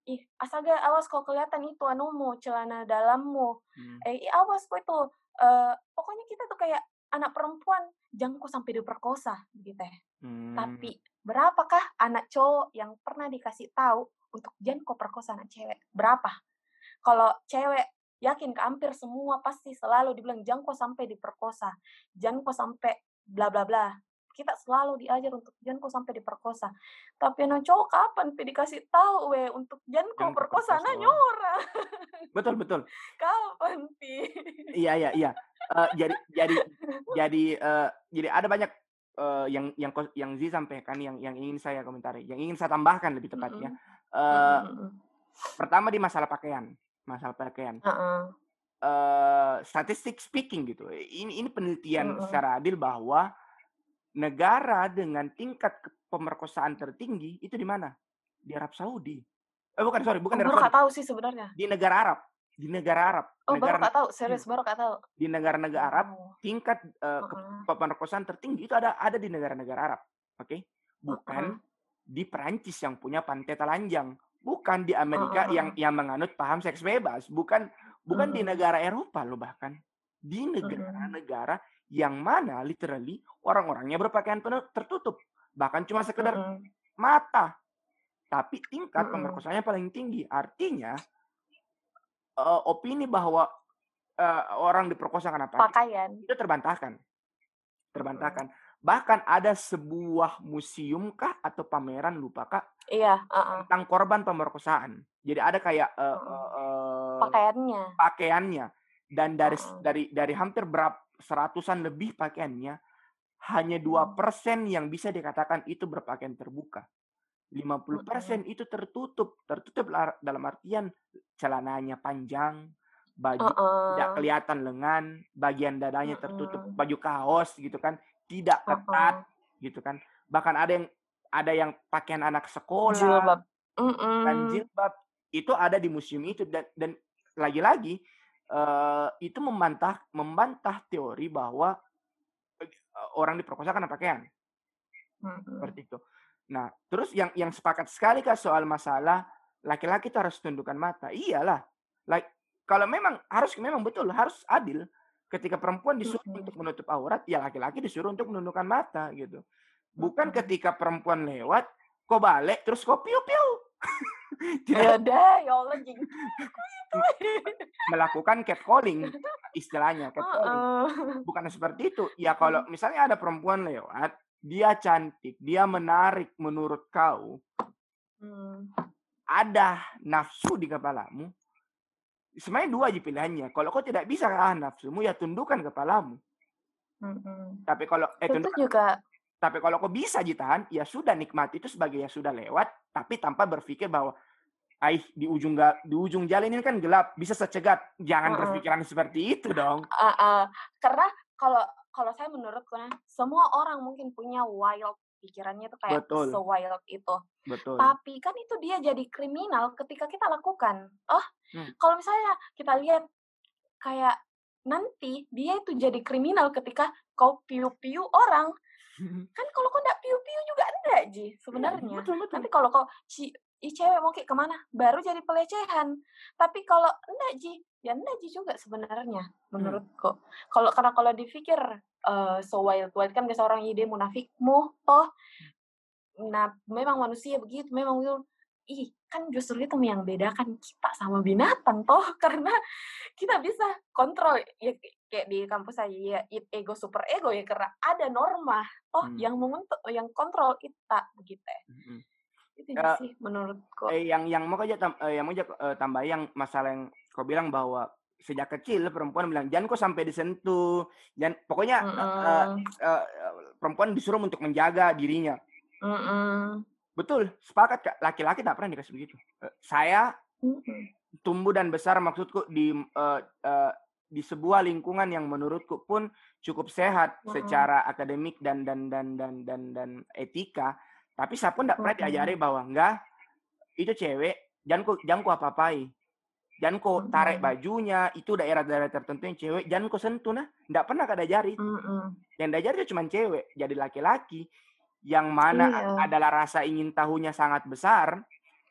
ih asaga awas kok kelihatan itu anumu celana dalammu hmm. eh awas kok itu uh, pokoknya kita tuh kayak anak perempuan jangan kok sampai diperkosa gitu ya hmm. tapi berapakah anak cowok yang pernah dikasih tahu untuk jangan kok perkosa anak cewek berapa kalau cewek yakin ke hampir semua pasti selalu dibilang jangan kok sampai diperkosa, jangan kok sampai bla bla bla. Kita selalu diajar untuk jangan kok sampai diperkosa. Tapi no cowok kapan pi dikasih tahu we untuk jangan kok perkosa nah nyora. Betul betul. kapan pi? Iya iya iya. Uh, jadi jadi jadi uh, jadi ada banyak uh, yang yang yang Z sampaikan yang yang ingin saya komentari, yang ingin saya tambahkan lebih tepatnya. Mm -hmm. uh, mm -hmm. Pertama di masalah pakaian masalah pakaian. Uh-uh. Uh, statistik speaking gitu. Ini ini penelitian uh-uh. secara adil bahwa negara dengan tingkat pemerkosaan tertinggi itu di mana? Di Arab Saudi. Eh bukan sorry, bukan Arab Saudi. tahu sih sebenarnya. Di negara Arab. Di negara Arab. Oh, negara, baru tahu, serius baru tahu. Di negara-negara Arab, oh. tingkat uh, uh-uh. pemerkosaan tertinggi itu ada ada di negara-negara Arab. Oke? Okay? Bukan uh-uh. di Perancis yang punya pantai telanjang bukan di Amerika uh, yang yang menganut paham seks bebas, bukan bukan uh, di negara Eropa loh bahkan di negara-negara yang mana literally orang-orangnya berpakaian penuh tertutup, bahkan cuma sekedar uh, mata. Tapi tingkat uh, pemerkosaannya paling tinggi. Artinya uh, opini bahwa uh, orang diperkosa karena pakaian itu terbantahkan. Terbantahkan. Bahkan ada sebuah museum kah atau pameran lupa kak? Iya. Uh -uh. Tentang korban pemerkosaan. Jadi ada kayak uh, uh, uh, pakaiannya. Pakaiannya. Dan dari uh -uh. dari dari hampir berapa seratusan lebih pakaiannya hanya dua persen yang bisa dikatakan itu berpakaian terbuka. 50% persen itu tertutup, tertutup dalam artian celananya panjang, baju uh -uh. tidak kelihatan lengan, bagian dadanya tertutup, baju kaos gitu kan tidak ketat uh-huh. gitu kan bahkan ada yang ada yang pakaian anak sekolah jilbab dan jilbab itu ada di museum itu dan dan lagi-lagi uh, itu membantah membantah teori bahwa uh, orang diperkosa karena pakaian. Hmm. Seperti itu. Nah, terus yang yang sepakat sekali kah soal masalah laki-laki itu harus tundukkan mata? Iyalah. Like kalau memang harus memang betul harus adil. Ketika perempuan disuruh untuk menutup aurat, ya laki-laki disuruh untuk menundukkan mata gitu. Bukan ketika perempuan lewat, kok balik terus kok piu-piu. ya deh, ya Allah melakukan catcalling istilahnya catcalling. Bukan seperti itu. Ya kalau misalnya ada perempuan lewat, dia cantik, dia menarik menurut kau, hmm. ada nafsu di kepalamu, sebenarnya dua aja pilihannya. Kalau kau tidak bisa ah nafsumu, ya tundukkan kepalamu. Hmm. Tapi kalau eh, tundukkan, juga. Tapi kalau kau bisa jitahan, ya sudah nikmati itu sebagai yang sudah lewat, tapi tanpa berpikir bahwa Aih, di ujung di ujung jalan ini kan gelap, bisa secegat. Jangan uh -uh. berpikiran seperti itu dong. Uh -uh. Karena kalau kalau saya menurutku nah, semua orang mungkin punya wild pikirannya tuh kayak Betul. wild itu. Betul. Tapi kan itu dia jadi kriminal ketika kita lakukan. Oh, hmm. kalau misalnya kita lihat kayak nanti dia itu jadi kriminal ketika kau piu-piu orang. kan kalau kau nggak piu-piu juga enggak, Ji, iya, sebenarnya. betul, betul. Nanti kalau kau Ih, cewek mau kayak ke mana? Baru jadi pelecehan. Tapi kalau enggak Ji, ya enggak Ji juga sebenarnya hmm. menurutku. Hmm. Kalau karena kalau dipikir uh, so wild wild kan seorang ide munafikmu toh. Nah, memang manusia begitu, memang itu ih kan justru itu yang bedakan kita sama binatang toh karena kita bisa kontrol ya kayak di kampus saya ya ego super ego ya karena ada norma toh hmm. yang mengontrol yang kontrol kita begitu hmm itu uh, sih menurutku eh, yang yang mau aja tam, eh, yang mau aja uh, tambah yang masalah yang kau bilang bahwa sejak kecil perempuan bilang jangan kok sampai disentuh dan pokoknya mm -mm. uh, uh, perempuan disuruh untuk menjaga dirinya mm -mm. betul sepakat kak laki-laki tak pernah dikasih begitu uh, saya mm -mm. tumbuh dan besar maksudku di uh, uh, di sebuah lingkungan yang menurutku pun cukup sehat mm -hmm. secara akademik dan dan dan dan dan dan etika tapi saya pun tidak pernah diajari bahwa enggak itu cewek jangan kok jangan kok apa-apai. Jangan kok tarik bajunya, itu daerah-daerah tertentu yang cewek, jangan kok sentuh nah. Tidak pernah kada jari. Yang diajari itu cuma cewek, jadi laki-laki yang mana iya. adalah rasa ingin tahunya sangat besar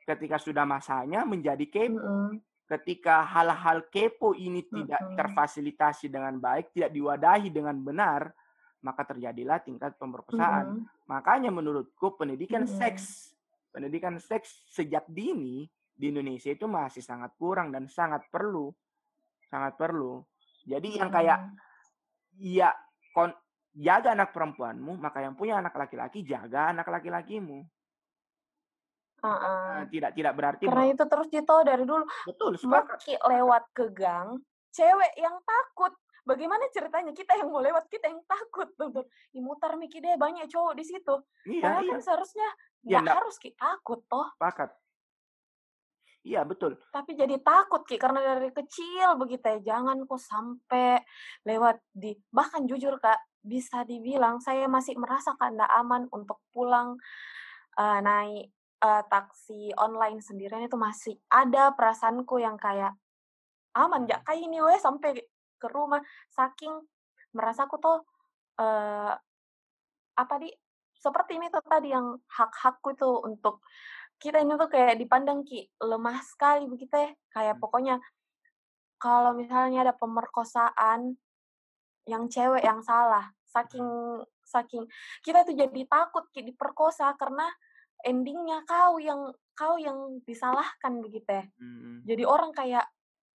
ketika sudah masanya menjadi kepo. Mm Ketika hal-hal kepo ini tidak terfasilitasi dengan baik, tidak diwadahi dengan benar, maka terjadilah tingkat pemerkosaan. Makanya menurutku pendidikan -hmm. seks, pendidikan seks sejak dini di Indonesia itu masih sangat kurang dan sangat perlu, sangat perlu. Jadi yang kayak ya kon jaga anak perempuanmu, maka yang punya anak laki-laki jaga anak laki-lakimu. Uh -uh. tidak tidak berarti karena bahwa, itu terus ditahu dari dulu. Betul, sepakat. lewat ke gang, cewek yang takut bagaimana ceritanya kita yang mau lewat kita yang takut tuh imutar miki deh banyak cowok di situ iya, karena iya. kan seharusnya ya, nggak harus kita takut toh pakat iya betul. Tapi jadi takut ki karena dari kecil begitu ya jangan kok sampai lewat di bahkan jujur kak bisa dibilang saya masih merasa nggak aman untuk pulang uh, naik uh, taksi online sendirian itu masih ada perasaanku yang kayak aman ya kayak ini weh sampai ke rumah. Saking merasa aku tuh uh, apa di seperti ini tuh tadi yang hak-hakku itu untuk kita ini tuh kayak dipandang ki lemah sekali begitu ya kayak hmm. pokoknya kalau misalnya ada pemerkosaan yang cewek yang salah saking saking kita tuh jadi takut ki diperkosa karena endingnya kau yang kau yang disalahkan begitu ya hmm. jadi orang kayak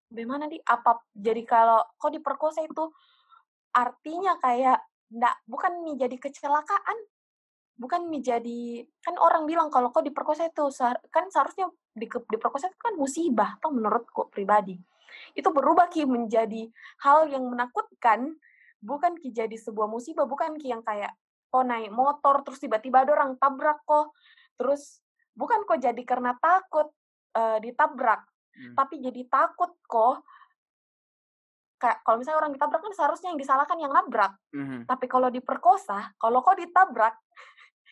bagaimana di apa jadi kalau kok diperkosa itu artinya kayak ndak bukan nih jadi kecelakaan bukan nih jadi kan orang bilang kalau kok diperkosa itu kan seharusnya di, diperkosa itu kan musibah atau menurutku pribadi itu berubah ki menjadi hal yang menakutkan bukan ki jadi sebuah musibah bukan ki yang kayak kok naik motor terus tiba-tiba ada orang tabrak kok terus bukan kok jadi karena takut uh, ditabrak Hmm. tapi jadi takut kok kayak kalau misalnya orang ditabrak kan seharusnya yang disalahkan yang nabrak hmm. tapi kalau diperkosa kalau kok ditabrak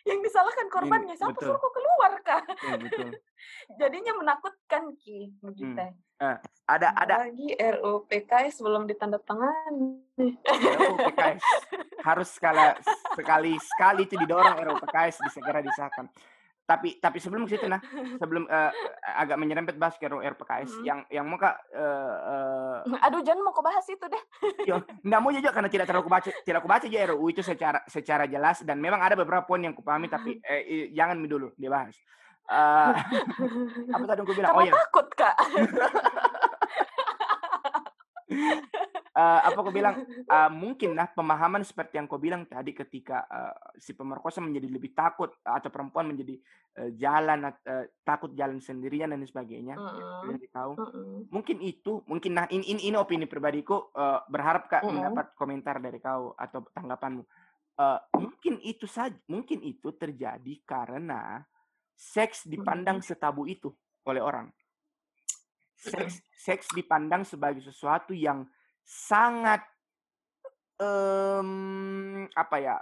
yang disalahkan korbannya siapa betul. suruh kau keluar kak betul. jadinya menakutkan ki begitu Hmm. Eh, ada ada lagi RUU PKS belum ditandatangani RUU PKS harus sekali sekali sekali itu didorong RUU PKS segera disahkan. Tapi tapi sebelum ke situ nah, sebelum eh, agak menyerempet bahas ke RUU PKS Hmm. yang yang mau kak eh, eh, aduh jangan mau kau bahas itu deh yo, nggak mau juga karena tidak terlalu baca tidak aku baca aja RUU itu secara secara jelas dan memang ada beberapa poin yang kupahami tapi eh, jangan dulu dibahas. Eh, apa tadi aku bilang? karena Oh ya, takut kak eh, apa aku bilang eh, mungkin nah pemahaman seperti yang kau bilang tadi ketika eh, si pemerkosa menjadi lebih takut atau perempuan menjadi eh, jalan eh, takut jalan sendirian dan sebagainya Mm-mm. dari kau Mm-mm. mungkin itu mungkin nah ini ini, ini opini pribadiku eh, berharap kak Mm-mm. mendapat komentar dari kau atau tanggapanmu Eh, mungkin itu saja mungkin itu terjadi karena seks dipandang setabu itu oleh orang seks seks dipandang sebagai sesuatu yang sangat em, apa ya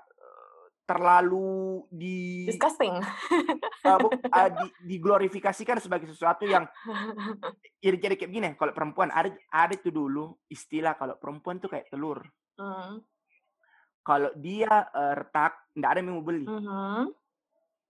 terlalu di disgusting eh, bu- eh, di- diglorifikasikan sebagai sesuatu yang jadi jadi kayak gini kalau perempuan ada ada itu dulu istilah kalau perempuan tuh kayak telur Mm. kalau dia eh, retak nggak ada yang mau beli Mhm.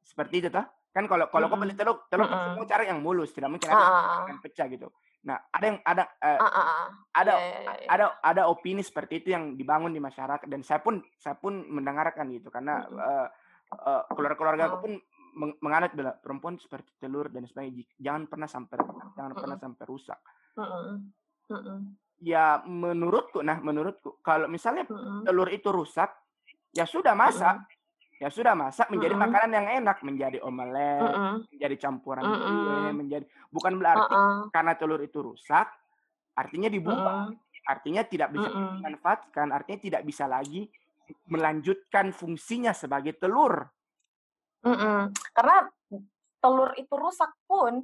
seperti itu toh kan kalau kalau kau beli Mm-mm. telur telur Mm-mm. mau cari yang mulus tidak mungkin Ah, ada ah, yang ah. akan pecah gitu nah ada yang ada eh, Ah, ah, ah. ada Iya, iya, iya. ada ada opini seperti itu yang dibangun di masyarakat dan saya pun saya pun mendengarkan gitu karena Mm-mm. eh, eh, keluarga-keluarga aku Mm. pun meng- menganut bilang perempuan seperti telur dan sebagainya jangan pernah sampai jangan pernah Mm-mm. sampai rusak Mm-mm. Mm-mm. ya menurutku nah menurutku kalau misalnya Mm-mm. telur itu rusak ya sudah masak Mm-mm. Ya sudah masak menjadi Mm-mm. makanan yang enak menjadi omelet Mm-mm. menjadi campuran Mm-mm. kue menjadi bukan berarti Uh-uh. karena telur itu rusak artinya dibuang Mm-mm. artinya tidak bisa Mm-mm. dimanfaatkan artinya tidak bisa lagi melanjutkan fungsinya sebagai telur Mm-mm. Karena telur itu rusak pun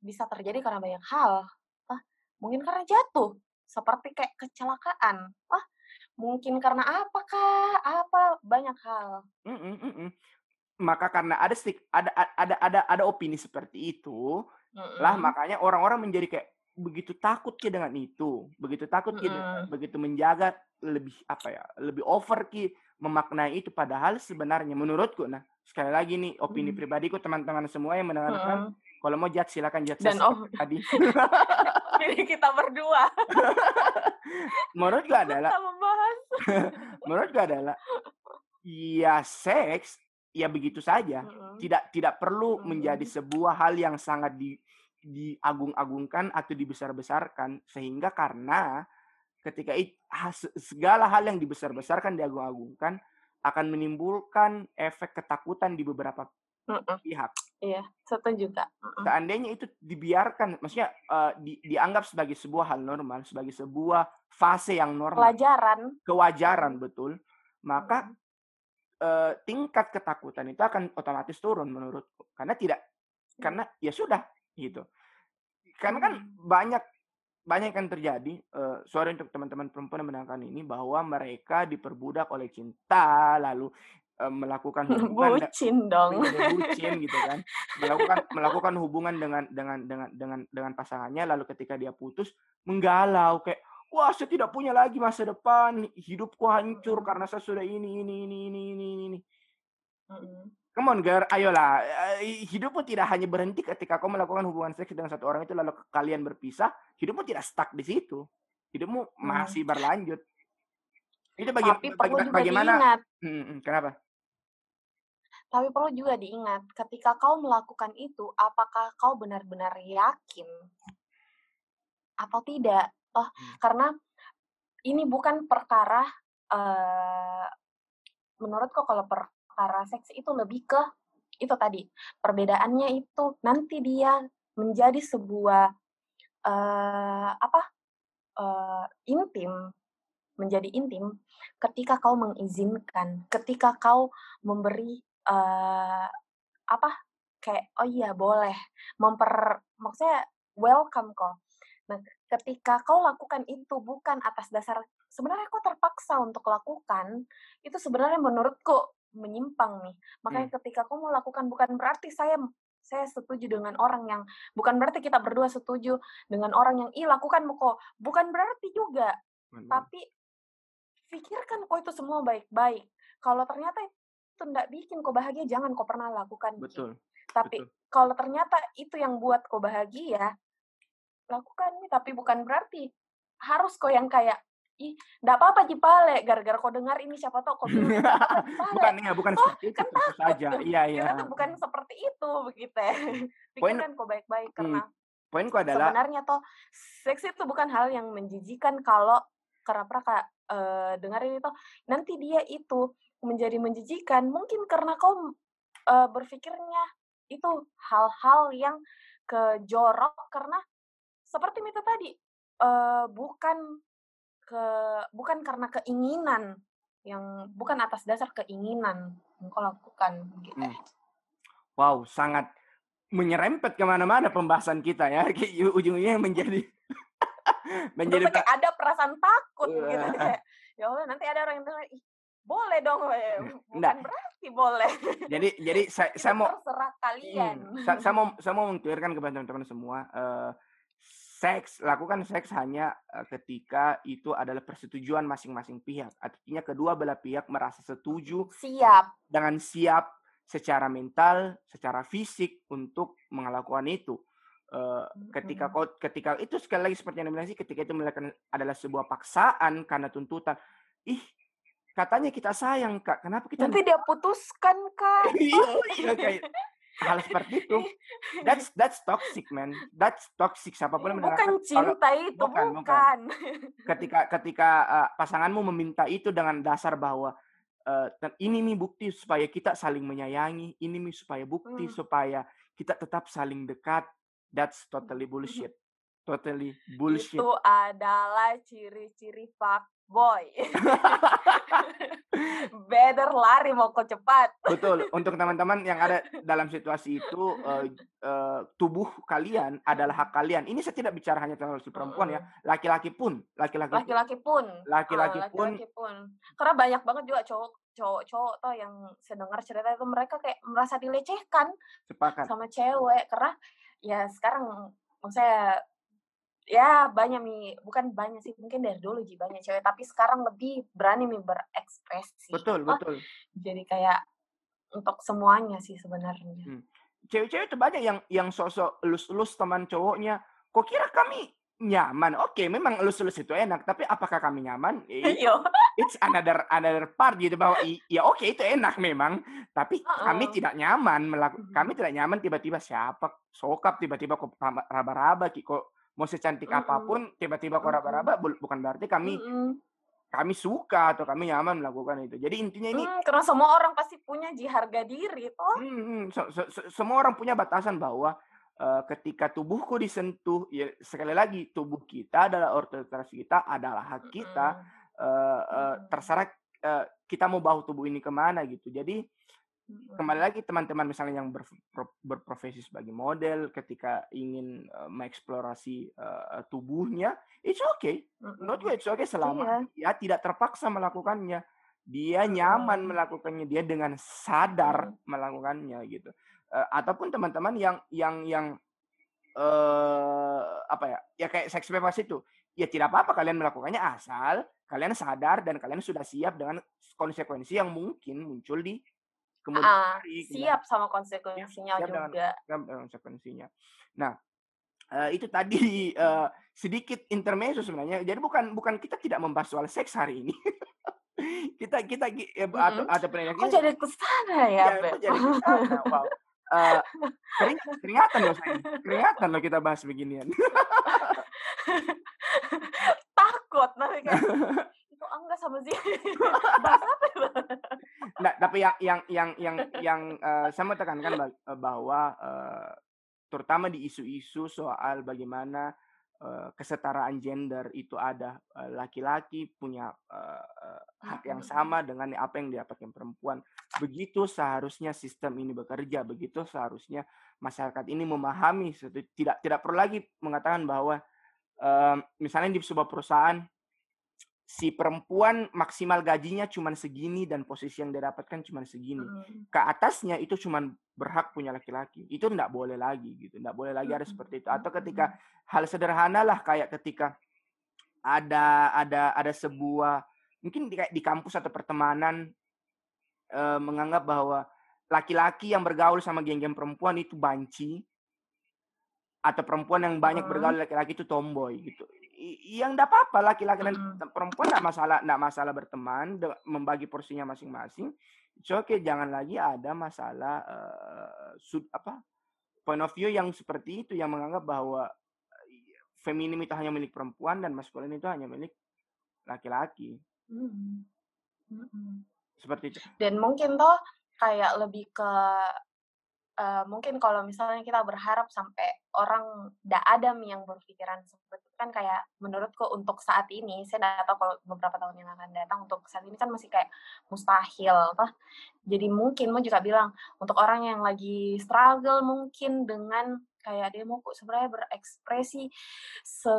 bisa terjadi karena banyak hal. Ah, mungkin karena jatuh, seperti kayak kecelakaan. Ah, mungkin karena apa kak? Apa banyak hal. Mm-mm, mm-mm. maka karena ada stik ada ada ada ada opini seperti itu lah Mm-mm. makanya orang-orang menjadi kayak begitu takut ki dengan itu begitu takut ki de- Mm-mm. begitu menjaga lebih apa ya lebih over ki memaknai itu padahal sebenarnya menurutku nah sekali lagi nih opini Mm. pribadiku teman-teman semua yang mendengarkan Mm-mm. kalau mau jat silakan jat Dan oh, tadi jadi kita berdua menurutku adalah membahas. menurutku adalah ya seks ya begitu saja Mm-mm. tidak tidak perlu Hmm. menjadi sebuah hal yang sangat di diagung-agungkan atau dibesar-besarkan sehingga karena ketika it- segala hal yang dibesar-besarkan diagung-agungkan akan menimbulkan efek ketakutan di beberapa Mm-mm. pihak. Iya, setuju kak. Mm-mm. Seandainya itu dibiarkan, maksudnya eh, di- dianggap sebagai sebuah hal normal, sebagai sebuah fase yang normal, Pelajaran. kewajaran betul, maka eh, tingkat ketakutan itu akan otomatis turun menurutku karena tidak karena ya sudah gitu karena kan Hmm. banyak banyak yang terjadi eh, sorry untuk teman-teman perempuan yang mendengarkan ini bahwa mereka diperbudak oleh cinta lalu melakukan hubungan Bucin dong. menjadi bucin gitu kan melakukan melakukan hubungan dengan dengan dengan dengan dengan pasangannya lalu ketika dia putus menggalau kayak wah saya tidak punya lagi masa depan hidupku hancur karena saya sudah ini ini ini ini ini ini, Mm-mm. come on girl ayolah Eh, hidupmu tidak hanya berhenti ketika kau melakukan hubungan seks dengan satu orang itu lalu kalian berpisah hidupmu tidak stuck di situ hidupmu Hmm. masih berlanjut itu bagi, Tapi bagaimana diingat. Hmm, hmm, kenapa Tapi perlu juga diingat, ketika kau melakukan itu, apakah kau benar-benar yakin atau tidak? Oh, Hmm. karena ini bukan perkara, eh menurutku kalau perkara seks itu lebih ke itu tadi perbedaannya itu nanti dia menjadi sebuah eh apa eh, intim menjadi intim ketika kau mengizinkan, ketika kau memberi eh apa kayak oh iya boleh memper maksudnya welcome kok. Nah, ketika kau lakukan itu bukan atas dasar sebenarnya kau terpaksa untuk lakukan, itu sebenarnya menurutku menyimpang nih. Makanya Hmm. ketika aku mau lakukan bukan berarti saya saya setuju dengan orang yang bukan berarti kita berdua setuju dengan orang yang ih lakukan kok. Bukan berarti juga. Betul. Tapi pikirkan kok itu semua baik-baik. Kalau ternyata itu ndak bikin kau bahagia, jangan kau pernah lakukan. Ki. Betul. Tapi betul. kalau ternyata itu yang buat kau bahagia, lakukan nih. Tapi bukan berarti harus kau yang kayak ih, ndak apa-apa Jipale, gara-gara kau dengar ini siapa tahu kau bilang "Ndak apa-apa, Jipale. bukan ya, bukan Oh, seperti itu kan saja. Iya, iya. Tuh bukan seperti itu begitu. Poin- Pikirkan kau baik-baik Hmm, karena Poinku adalah sebenarnya toh seks itu bukan hal yang menjijikan kalau karena pernah kak eh, dengerin itu nanti dia itu menjadi menjijikan mungkin karena kau eh, berpikirnya itu hal-hal yang kejorok karena seperti itu tadi eh, bukan ke bukan karena keinginan yang bukan atas dasar keinginan yang kau lakukan gitu. Hmm. wow, sangat menyerempet ke mana-mana pembahasan kita ya. Ujung-ujungnya menjadi menjadi kayak ada perasaan takut gitu Wah. kayak ya Allah nanti ada orang yang dengar ih boleh dong we." bukan Nggak. berarti boleh jadi jadi saya, saya mau terserah kalian Hmm, saya, saya mau saya mau mengklirkan kepada teman-teman semua eh, seks lakukan seks hanya eh, ketika itu adalah persetujuan masing-masing pihak artinya kedua belah pihak merasa setuju siap dengan siap secara mental secara fisik untuk melakukan itu Eh, ketika kau ketika itu sekali lagi seperti yang bilang sih ketika itu melakukan adalah sebuah paksaan karena tuntutan ih katanya kita sayang kak kenapa kita nanti dia putuskan kak Iya, iya, kayak hal seperti itu. That's that's toxic, man. That's toxic. Siapa pun bukan mendengarkan, kalau cinta itu bukan, bukan, bukan. ketika ketika uh, pasanganmu meminta itu dengan dasar bahwa uh, "Dan ini nih bukti supaya kita saling menyayangi, ini nih supaya bukti Hmm. supaya kita tetap saling dekat. That's totally bullshit. Totally bullshit. itu adalah ciri-ciri fuck boy better lari mau kau cepat Betul. Untuk teman-teman yang ada dalam situasi itu, eh, eh, tubuh kalian adalah hak kalian. Ini saya tidak bicara hanya tentang si perempuan ya, laki-laki pun, laki-laki pun. laki-laki pun Laki-laki Ah, pun. laki-laki pun karena banyak banget juga cowok cowok cowok tuh yang sedengar cerita itu mereka kayak merasa dilecehkan sepakat. sama cewek karena ya sekarang saya ya banyak nih bukan banyak sih mungkin dari dulu sih banyak cewek tapi sekarang lebih berani nih berekspresi Betul, Oh, betul. jadi kayak untuk semuanya sih sebenarnya Hmm. Cewek-cewek itu banyak yang yang sosok elus-elus teman cowoknya. Kok kira kami nyaman? Oke, memang elus-elus itu enak, tapi apakah kami nyaman? Eh, Yo. It's another another part gitu bahwa ya oke itu enak memang, tapi kami Heeh. tidak nyaman melakukan Mhm. kami tidak nyaman tiba-tiba siapa sokap tiba-tiba kok raba- raba-raba kok mau secantik Mm-mm. apa pun tiba-tiba kok Mm-mm. raba-raba bukan berarti kami Mm-mm. kami suka atau kami nyaman melakukan itu. Jadi intinya ini Hmm, karena semua orang pasti punya ji harga diri toh Hmm, se- se- se- semua orang punya batasan bahwa ketika tubuhku disentuh, ya sekali lagi tubuh kita adalah otoritas kita, adalah hak kita. eh, eh, Mm-mm. terserah eh, kita mau bawa tubuh ini ke mana gitu. Jadi kembali lagi teman-teman misalnya yang ber- pro- berprofesi sebagai model, ketika ingin eh, mengeksplorasi eh, tubuhnya, it's okay. Menurut gue it's okay selama Iya. dia tidak terpaksa melakukannya. Dia nyaman melakukannya, dia dengan sadar Mm. melakukannya gitu. Eh, ataupun teman-teman yang yang yang eh apa ya? Ya kayak seks bebas itu. Ya tidak apa-apa kalian melakukannya asal kalian sadar dan kalian sudah siap dengan konsekuensi yang mungkin muncul di kemudian Ah, hari. kemudian- siap sama konsekuensinya siap dengan- juga dengan konsekuensinya. Nah, eh, itu tadi eh, sedikit intermezzo sebenarnya. Jadi bukan bukan kita tidak membahas soal seks hari ini. kita kita gi- eh, atau Mm-mm. atau pendengar kok jadi ke sana ya, ya, kok jadi ke sana? Wow. Eh, kering, keringatan loh saya. Keringatan loh kita bahas beginian. takut nanti kayak itu angga sama sih bahas apa ya? Nah, tapi yang yang yang yang yang eh, saya mau tekankan eh, bahwa eh, terutama di isu-isu soal bagaimana kesetaraan gender itu ada eh, laki-laki punya eh, eh, hak yang sama dengan apa yang didapatkan perempuan. Begitu seharusnya sistem ini bekerja, begitu seharusnya masyarakat ini memahami tidak tidak perlu lagi mengatakan bahwa eh, misalnya di sebuah perusahaan si perempuan maksimal gajinya cuma segini dan posisi yang dia dapatkan cuma segini. Mhm. Ke atasnya itu cuma berhak punya laki-laki. Itu enggak boleh lagi gitu. Enggak boleh lagi ada seperti itu. Atau ketika hal sederhana lah kayak ketika ada ada ada sebuah mungkin di, di kampus atau pertemanan eh, menganggap bahwa laki-laki yang bergaul sama geng-geng perempuan itu banci atau perempuan yang banyak Mhm. bergaul laki-laki itu tomboy gitu. Yang enggak apa-apa laki-laki dan Mhm. perempuan enggak masalah enggak masalah berteman, membagi porsinya masing-masing. Okay, jangan lagi ada masalah eh, sud apa point of view yang seperti itu yang menganggap bahwa eh, feminim itu hanya milik perempuan dan maskulin itu hanya milik laki-laki. Mhm. Mhm. Seperti itu. Dan mungkin tuh kayak lebih ke eh, mungkin kalau misalnya kita berharap sampai orang ndak ada yang berpikiran seperti itu. Kan kayak menurutku untuk saat ini saya nggak tahu kalau beberapa tahun yang akan datang untuk saat ini kan masih kayak mustahil toh jadi mungkin mau juga bilang untuk orang yang lagi struggle mungkin dengan kayak dia mau kok sebenarnya berekspresi se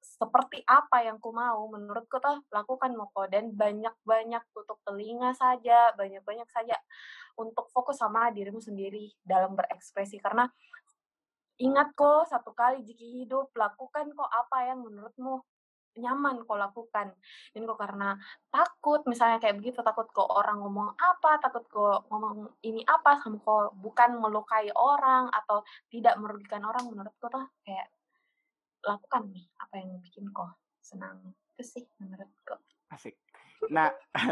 seperti apa yang ku mau menurutku tuh lakukan moko dan banyak-banyak tutup telinga saja banyak-banyak saja untuk fokus sama dirimu sendiri dalam berekspresi. Karena ingat kok satu kali jika hidup lakukan kok apa yang menurutmu nyaman kok lakukan ini kok karena takut misalnya kayak begitu takut kok orang ngomong apa takut kok ngomong ini apa sama kok bukan melukai orang atau tidak merugikan orang menurutku tuh kayak lakukan nih apa yang bikin kok senang itu sih menurutku Asik. Nah,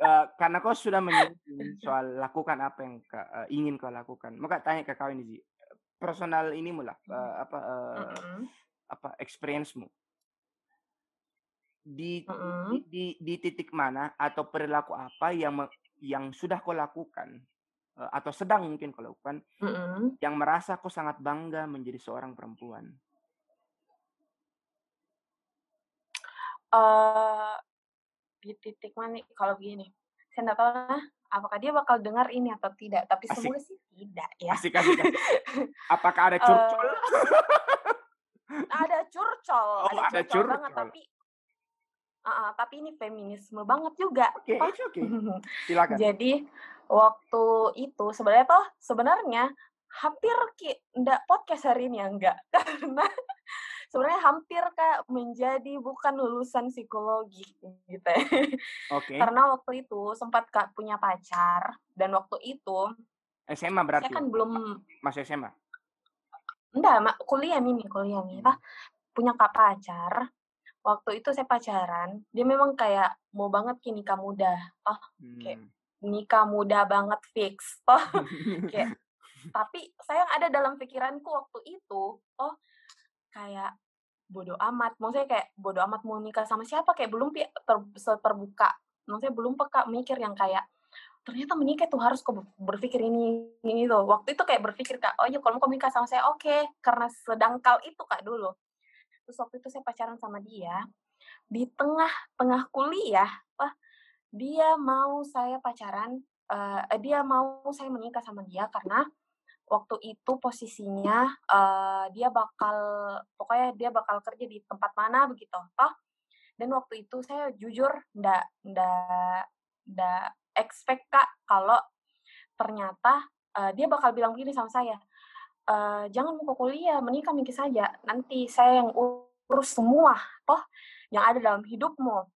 eh, karena kau sudah menyinggung soal lakukan apa yang ka- eh, ingin kau lakukan, maka tanya ke kau ini, Ji. Personal ini mula, eh, apa eh, Mm-mm. apa experience-mu di, Mm-mm. di di di titik mana atau perilaku apa yang yang sudah kau lakukan eh, atau sedang mungkin kau lakukan Mm-mm. yang merasa kau sangat bangga menjadi seorang perempuan. eh di titik mana kalau begini saya nggak tahu lah apakah dia bakal dengar ini atau tidak tapi Asik. semoga sih tidak ya Asik asik. asik. Apakah ada Eh, curcol? ada curcol Oh, ada curcol banget curcol. tapi Ah, ah, tapi ini feminisme banget juga Oke, Pak. it's okay. Silakan. jadi waktu itu sebenarnya toh sebenarnya hampir ki ndak podcast hari ini ya enggak karena sebenarnya hampir kayak menjadi bukan lulusan psikologi gitu ya. Oke. karena waktu itu sempat kak punya pacar dan waktu itu SMA berarti. saya kan belum Masih SMA. enggak kuliah nih kuliah nih. Pak. punya kak pacar waktu itu saya pacaran dia memang kayak mau banget ki nikah muda oh. Hmm. nikah muda banget fix oh kayak tapi saya yang ada dalam pikiranku waktu itu oh kayak bodoh amat. Maksudnya kayak bodoh amat mau nikah sama siapa kayak belum ter, terbuka maksudnya belum peka mikir yang kayak ternyata menikah tuh harus kok berpikir ini ini tuh waktu itu kayak berpikir kak oh iya kalau mau nikah sama saya oke. Karena sedangkal itu kak dulu. Terus waktu itu saya pacaran sama dia di tengah tengah kuliah wah dia mau saya pacaran eh, dia mau saya menikah sama dia karena waktu itu posisinya eh, dia bakal pokoknya dia bakal kerja di tempat mana begitu toh. Dan waktu itu saya jujur ndak ndak ndak expect kak kalau ternyata eh, dia bakal bilang begini sama saya "Eh, jangan mau kuliah menikah mikir saja. Nanti saya yang urus semua toh yang ada dalam hidupmu.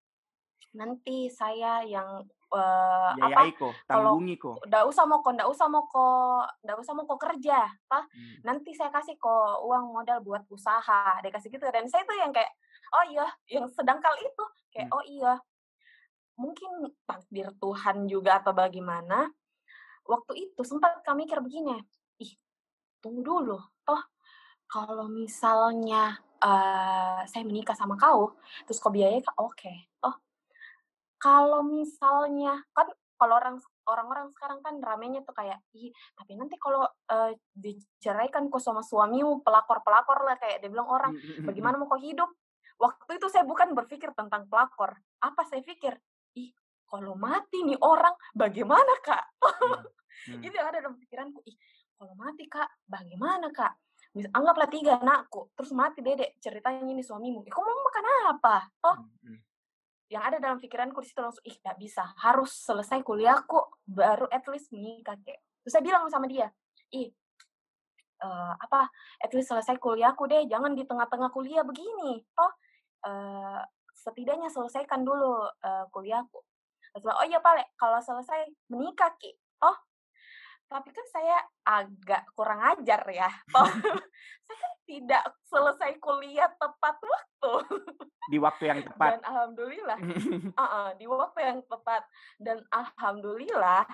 Nanti saya yang eh, apa kok, tanggungi kok. ndak usah mau kok ndak usah mau kok ndak usah mau kok kerja toh Hmm. nanti saya kasih kok uang modal buat usaha dia kasih gitu dan saya tuh yang kayak oh iya yang sedangkal itu kayak Hmm. oh iya mungkin takdir Tuhan juga atau bagaimana waktu itu sempat kami mikir begini ih tunggu dulu toh kalau misalnya eh, saya menikah sama kau terus kau biayai kak oke oh kalau misalnya kan kalau orang orang-orang sekarang kan ramenya tuh kayak ih tapi nanti kalau eh, diceraikan kok sama suamimu pelakor-pelakor lah kayak dia bilang orang bagaimana mau kau hidup? Waktu itu saya bukan berpikir tentang pelakor. Apa saya pikir? Ih kalau mati nih orang bagaimana kak? Hmm. itu yang ada dalam pikiranku ih kalau mati kak bagaimana kak? Mis- anggaplah tiga anakku terus mati dedek ceritanya ini suamimu eh, kau mau makan apa? Toh hmm. Yang ada dalam pikiranku di situ langsung ih nggak bisa harus selesai kuliahku baru at least menikah kayak terus saya bilang sama dia ih uh, apa at least selesai kuliahku deh jangan di tengah-tengah kuliah begini toh uh, setidaknya selesaikan dulu uh, kuliahku. Terus oh iya pak kalau selesai menikah ki oh tapi kan saya agak kurang ajar ya. Saya kan tidak selesai kuliah tepat waktu. Di waktu yang tepat. Dan alhamdulillah, uh -uh, di waktu yang tepat. Dan alhamdulillah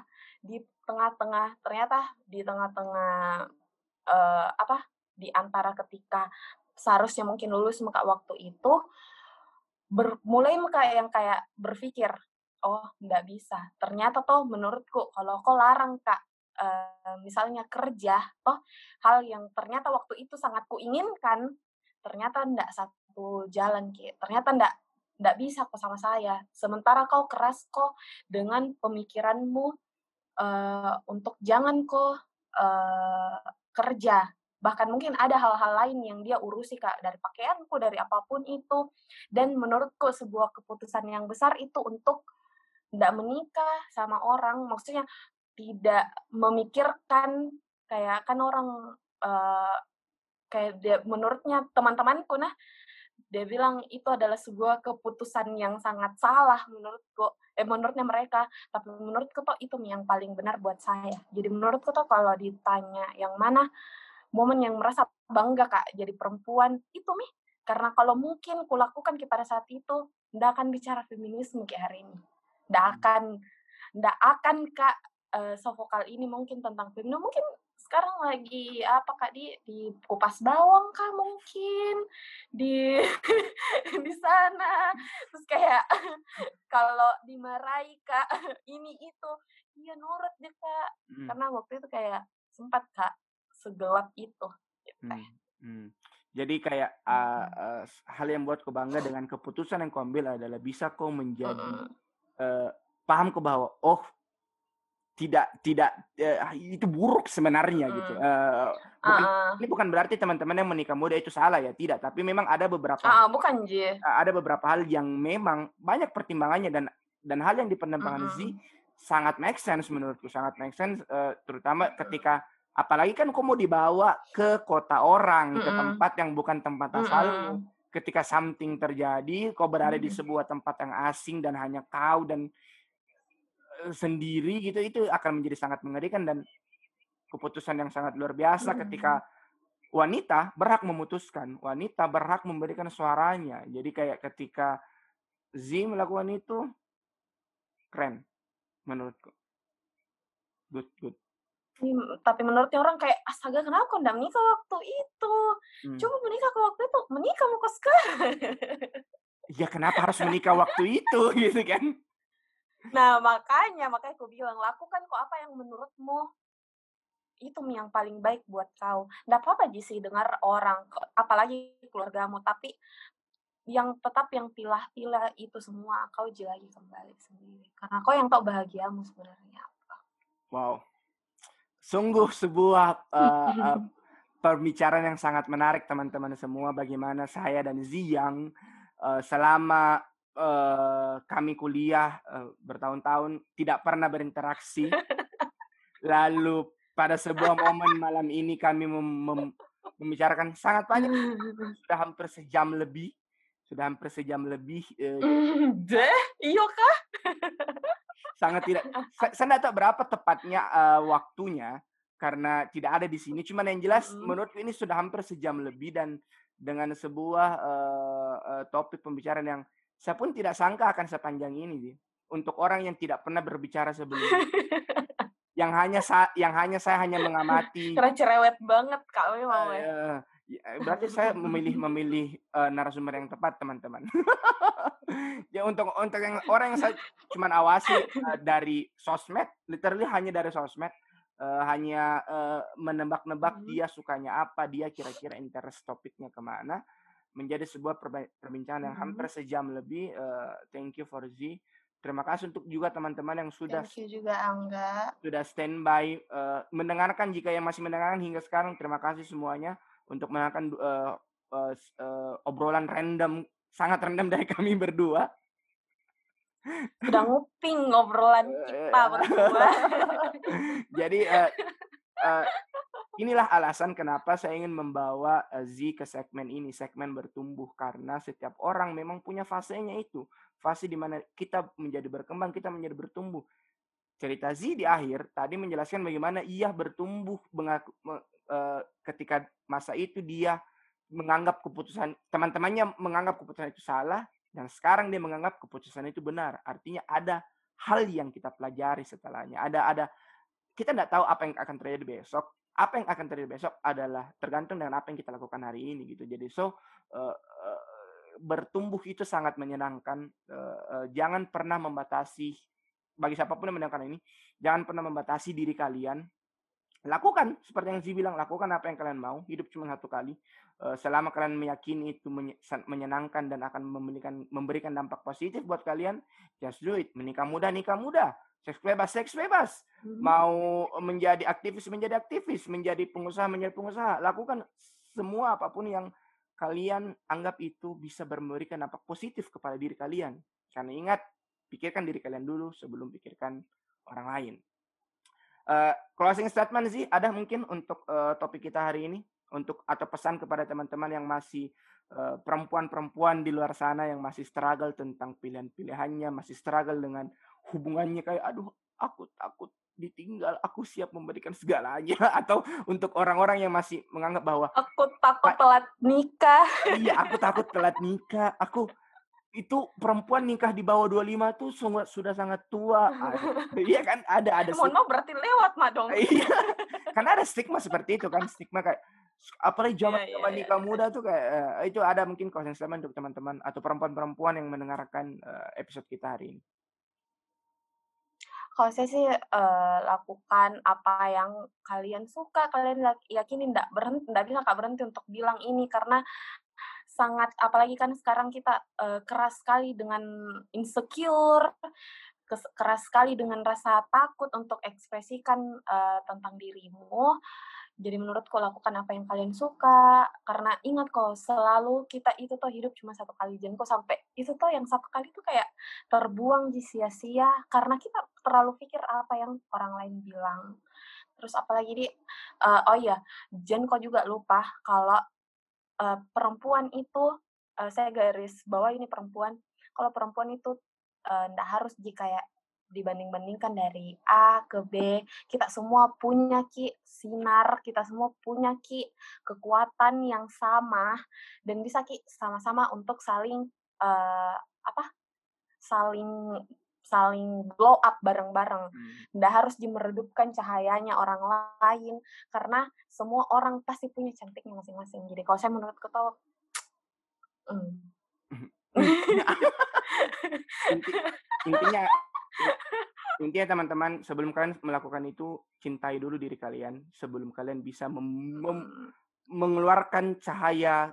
di tengah-tengah ternyata di tengah-tengah uh, apa di antara ketika seharusnya mungkin lulus muka waktu itu ber, mulai muka yang kayak berpikir oh nggak bisa ternyata toh menurutku kalau kau larang kak misalnya kerja, toh hal yang ternyata waktu itu sangat kuinginkan, ternyata ndak satu jalan ki, ternyata ndak ndak bisa kok sama saya. Sementara kau keras kok dengan pemikiranmu uh, untuk jangan kok uh, kerja. Bahkan mungkin ada hal-hal lain yang dia urusi kak dari pakaianku, dari apa pun itu. Dan menurutku sebuah keputusan yang besar itu untuk tidak menikah sama orang. Maksudnya tidak memikirkan kayak kan orang uh, kayak dia, menurutnya teman-temanku nah dia bilang itu adalah sebuah keputusan yang sangat salah menurutku. Eh menurutnya mereka tapi menurutku tuh itu yang paling benar buat saya. Jadi menurutku tuh kalau ditanya yang mana momen yang merasa bangga kak jadi perempuan itu nih karena kalau mungkin kulakukan pada saat itu ndak akan bicara feminisme kayak hari ini. Ndak hmm. akan ndak akan kak uh, sovokal ini mungkin tentang Pimno mungkin sekarang lagi apa kak di di kupas bawang kah mungkin di di sana terus kayak kalau dimarahi kak ini itu iya nurut deh kak hmm. karena waktu itu kayak sempat kak segelap itu gitu. hmm. Hmm. Jadi kayak uh, uh, hal yang buat kau bangga dengan keputusan yang kau ambil adalah bisa kau menjadi uh, paham ke bahwa oh tidak tidak uh, itu buruk sebenarnya hmm. gitu. Uh, bukan, uh, ini bukan berarti teman-teman yang menikah muda itu salah ya, tidak. Tapi memang ada beberapa uh, bukan Ji. Ada beberapa hal yang memang banyak pertimbangannya dan dan hal yang dipertimbangkan uh -huh. sangat make sense menurutku, sangat make sense uh, terutama ketika apalagi kan kau mau dibawa ke kota orang, uh -uh. ke tempat yang bukan tempat asalmu. Uh -uh. Ketika something terjadi, kau berada uh -uh. di sebuah tempat yang asing dan hanya kau dan sendiri gitu itu akan menjadi sangat mengerikan dan keputusan yang sangat luar biasa ketika wanita berhak memutuskan, wanita berhak memberikan suaranya. Jadi kayak ketika Z melakukan itu keren menurutku. Good, good. Tapi menurutnya orang kayak astaga kenapa kau tidak menikah waktu itu? Hmm. Coba menikah ke waktu itu, menikah mau sekarang. Ya kenapa harus menikah waktu itu gitu kan? Nah, makanya, makanya aku bilang, lakukan kok apa yang menurutmu itu yang paling baik buat kau. Nggak apa-apa sih dengar orang, apalagi keluargamu, tapi yang tetap yang pilah-pilah itu semua kau lagi kembali sendiri. Karena kau yang tahu bahagiamu sebenarnya apa. Wow. Sungguh sebuah uh, uh, perbicaraan yang sangat menarik teman-teman semua bagaimana saya dan Ziyang uh, selama uh, kami kuliah uh, bertahun-tahun tidak pernah berinteraksi. Lalu pada sebuah momen malam ini kami mem mem membicarakan sangat banyak, sudah hampir sejam lebih, sudah hampir sejam lebih. Uh, Deh, iya kah? sangat tidak. Saya, saya tidak tahu berapa tepatnya uh, waktunya karena tidak ada di sini. Cuman yang jelas mm. menurut ini sudah hampir sejam lebih dan dengan sebuah uh, uh, topik pembicaraan yang saya pun tidak sangka akan sepanjang ini sih. Untuk orang yang tidak pernah berbicara sebelumnya. yang hanya sa yang hanya saya hanya mengamati. Karena cerewet banget kak memang uh, ya. Berarti saya memilih memilih uh, narasumber yang tepat teman-teman. ya untuk untuk yang orang yang saya cuma awasi uh, dari sosmed, literally hanya dari sosmed, uh, hanya uh, menebak-nebak hmm. dia sukanya apa, dia kira-kira interest topiknya ke mana menjadi sebuah perbincangan yang hampir mm-hmm. sejam lebih. Uh, thank you for Z. Terima kasih untuk juga teman-teman yang sudah Thank you juga Angga. Sudah standby uh, mendengarkan jika yang masih mendengarkan hingga sekarang. Terima kasih semuanya untuk mendengarkan uh, uh, uh, obrolan random sangat random dari kami berdua. Udah nguping ngobrolan kita berdua. Jadi uh, uh, inilah alasan kenapa saya ingin membawa uh, Z ke segmen ini, segmen bertumbuh karena setiap orang memang punya fasenya itu, fase di mana kita menjadi berkembang, kita menjadi bertumbuh. Cerita Z di akhir tadi menjelaskan bagaimana ia bertumbuh uh, ketika masa itu dia menganggap keputusan teman-temannya menganggap keputusan itu salah dan sekarang dia menganggap keputusan itu benar. Artinya ada hal yang kita pelajari setelahnya. Ada ada kita tidak tahu apa yang akan terjadi besok. Apa yang akan terjadi besok adalah tergantung dengan apa yang kita lakukan hari ini gitu. Jadi so uh, uh, bertumbuh itu sangat menyenangkan. Uh, uh, jangan pernah membatasi bagi siapa pun yang mendengarkan ini, jangan pernah membatasi diri kalian lakukan seperti yang Zi bilang lakukan apa yang kalian mau hidup cuma satu kali uh, selama kalian meyakini itu menyenangkan dan akan memberikan memberikan dampak positif buat kalian just do it menikah muda nikah muda seks bebas seks bebas. Hmm. mau menjadi aktivis menjadi aktivis. Menjadi pengusaha menjadi pengusaha. Lakukan semua apa pun yang kalian anggap itu bisa memberikan dampak positif kepada diri kalian. Karena ingat pikirkan diri kalian dulu sebelum pikirkan orang lain. Uh, closing statement sih ada mungkin untuk uh, topik kita hari ini? Untuk atau pesan kepada teman-teman yang masih perempuan-perempuan uh, di luar sana yang masih struggle tentang pilihan-pilihannya, masih struggle dengan hubungannya kayak aduh aku takut ditinggal, aku siap memberikan segalanya atau untuk orang-orang yang masih menganggap bahwa aku takut telat nikah. Iya, aku takut telat nikah. Aku itu perempuan nikah di bawah 25 tuh sudah, sudah sangat tua. iya kan ada ada Mohon maaf berarti lewat mah dong. iya. Karena ada stigma seperti itu kan, stigma kayak apalagi zaman yeah, yeah, nikah yeah. muda tuh kayak uh, itu ada mungkin closing statement untuk teman-teman atau perempuan-perempuan yang mendengarkan uh, episode kita hari ini. Kalau saya sih uh, lakukan apa yang kalian suka, kalian yakini tidak berhenti, tidak bisa kak berhenti untuk bilang ini karena sangat apalagi kan sekarang kita uh, keras sekali dengan insecure keras sekali dengan rasa takut untuk ekspresikan uh, tentang dirimu jadi menurutku lakukan apa yang kalian suka karena ingat kok selalu kita itu tuh hidup cuma satu kali. Jadi kok sampai itu tuh yang satu kali tuh kayak terbuang di sia-sia karena kita terlalu pikir apa yang orang lain bilang. Terus apalagi di uh, oh iya Jen kok juga lupa kalau uh, perempuan itu uh, saya garis bawah ini perempuan kalau perempuan itu uh, harus jika kayak dibanding-bandingkan dari A ke B kita semua punya ki sinar kita semua punya ki kekuatan yang sama dan bisa ki sama-sama untuk saling uh, apa saling saling blow up bareng-bareng. Hmm. harus dimeredupkan cahayanya orang lain karena semua orang pasti punya cantiknya masing-masing. Jadi kalau saya menurut ketua, mm. intinya intinya teman-teman sebelum kalian melakukan itu cintai dulu diri kalian sebelum kalian bisa mengeluarkan cahaya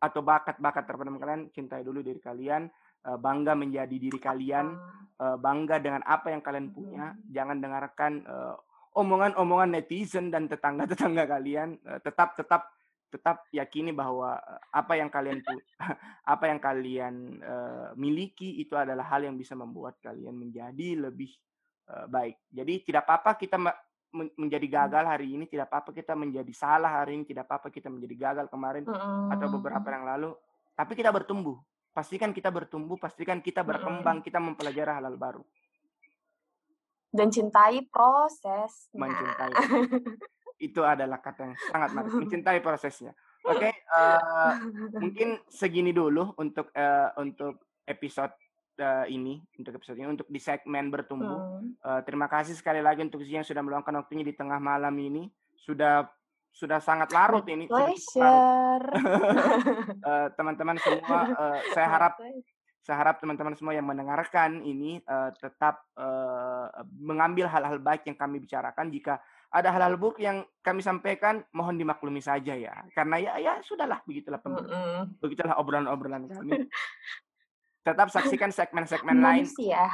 atau bakat-bakat terpendam kalian cintai dulu diri kalian Eh, bangga menjadi diri kalian, uh, bangga dengan apa yang kalian punya. Jangan dengarkan omongan omongan-omongan netizen dan tetangga-tetangga kalian. Tetap tetap tetap yakini bahwa apa yang kalian apa yang kalian uh, miliki itu adalah hal yang bisa membuat kalian menjadi lebih uh, baik. Jadi tidak apa-apa kita menjadi gagal hari ini, tidak apa-apa kita menjadi salah hari ini, tidak apa-apa kita menjadi gagal kemarin atau beberapa yang lalu, tapi kita bertumbuh pastikan kita bertumbuh, pastikan kita berkembang, kita mempelajari hal-hal baru. Dan cintai proses. Mencintai. Itu adalah kata yang sangat menarik. Mencintai prosesnya. Oke, okay, uh, eh, mungkin segini dulu untuk uh, untuk episode uh, ini, untuk episode ini, untuk di segmen bertumbuh. Hmm. Uh, terima kasih sekali lagi untuk Zia yang sudah meluangkan waktunya di tengah malam ini. Sudah sudah sangat larut ini. Pleasure. uh, teman-teman semua, uh, saya harap saya harap teman-teman semua yang mendengarkan ini uh, tetap uh, mengambil hal-hal baik yang kami bicarakan. Jika ada hal-hal buruk yang kami sampaikan, mohon dimaklumi saja ya. Karena ya ya sudahlah begitulah mm -mm. begitulah obrolan-obrolan kami. tetap saksikan segmen-segmen lain. Ya,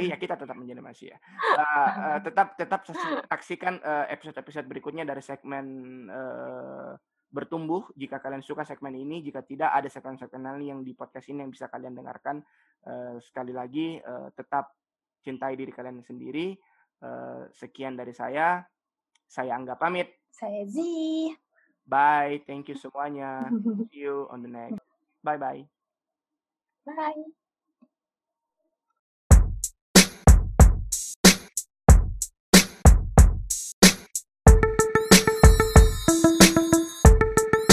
iya, kita tetap menjadi manusia. Uh, uh, tetap tetap saksikan episode episode-episode berikutnya dari segmen uh, bertumbuh jika kalian suka segmen ini. Jika tidak ada segmen-segmen lain yang di podcast ini yang bisa kalian dengarkan. Uh, sekali lagi uh, tetap cintai diri kalian sendiri. Uh, sekian dari saya. Saya Angga pamit. Saya Z. Bye. Thank you semuanya. See you on the next. Bye-bye. Bye.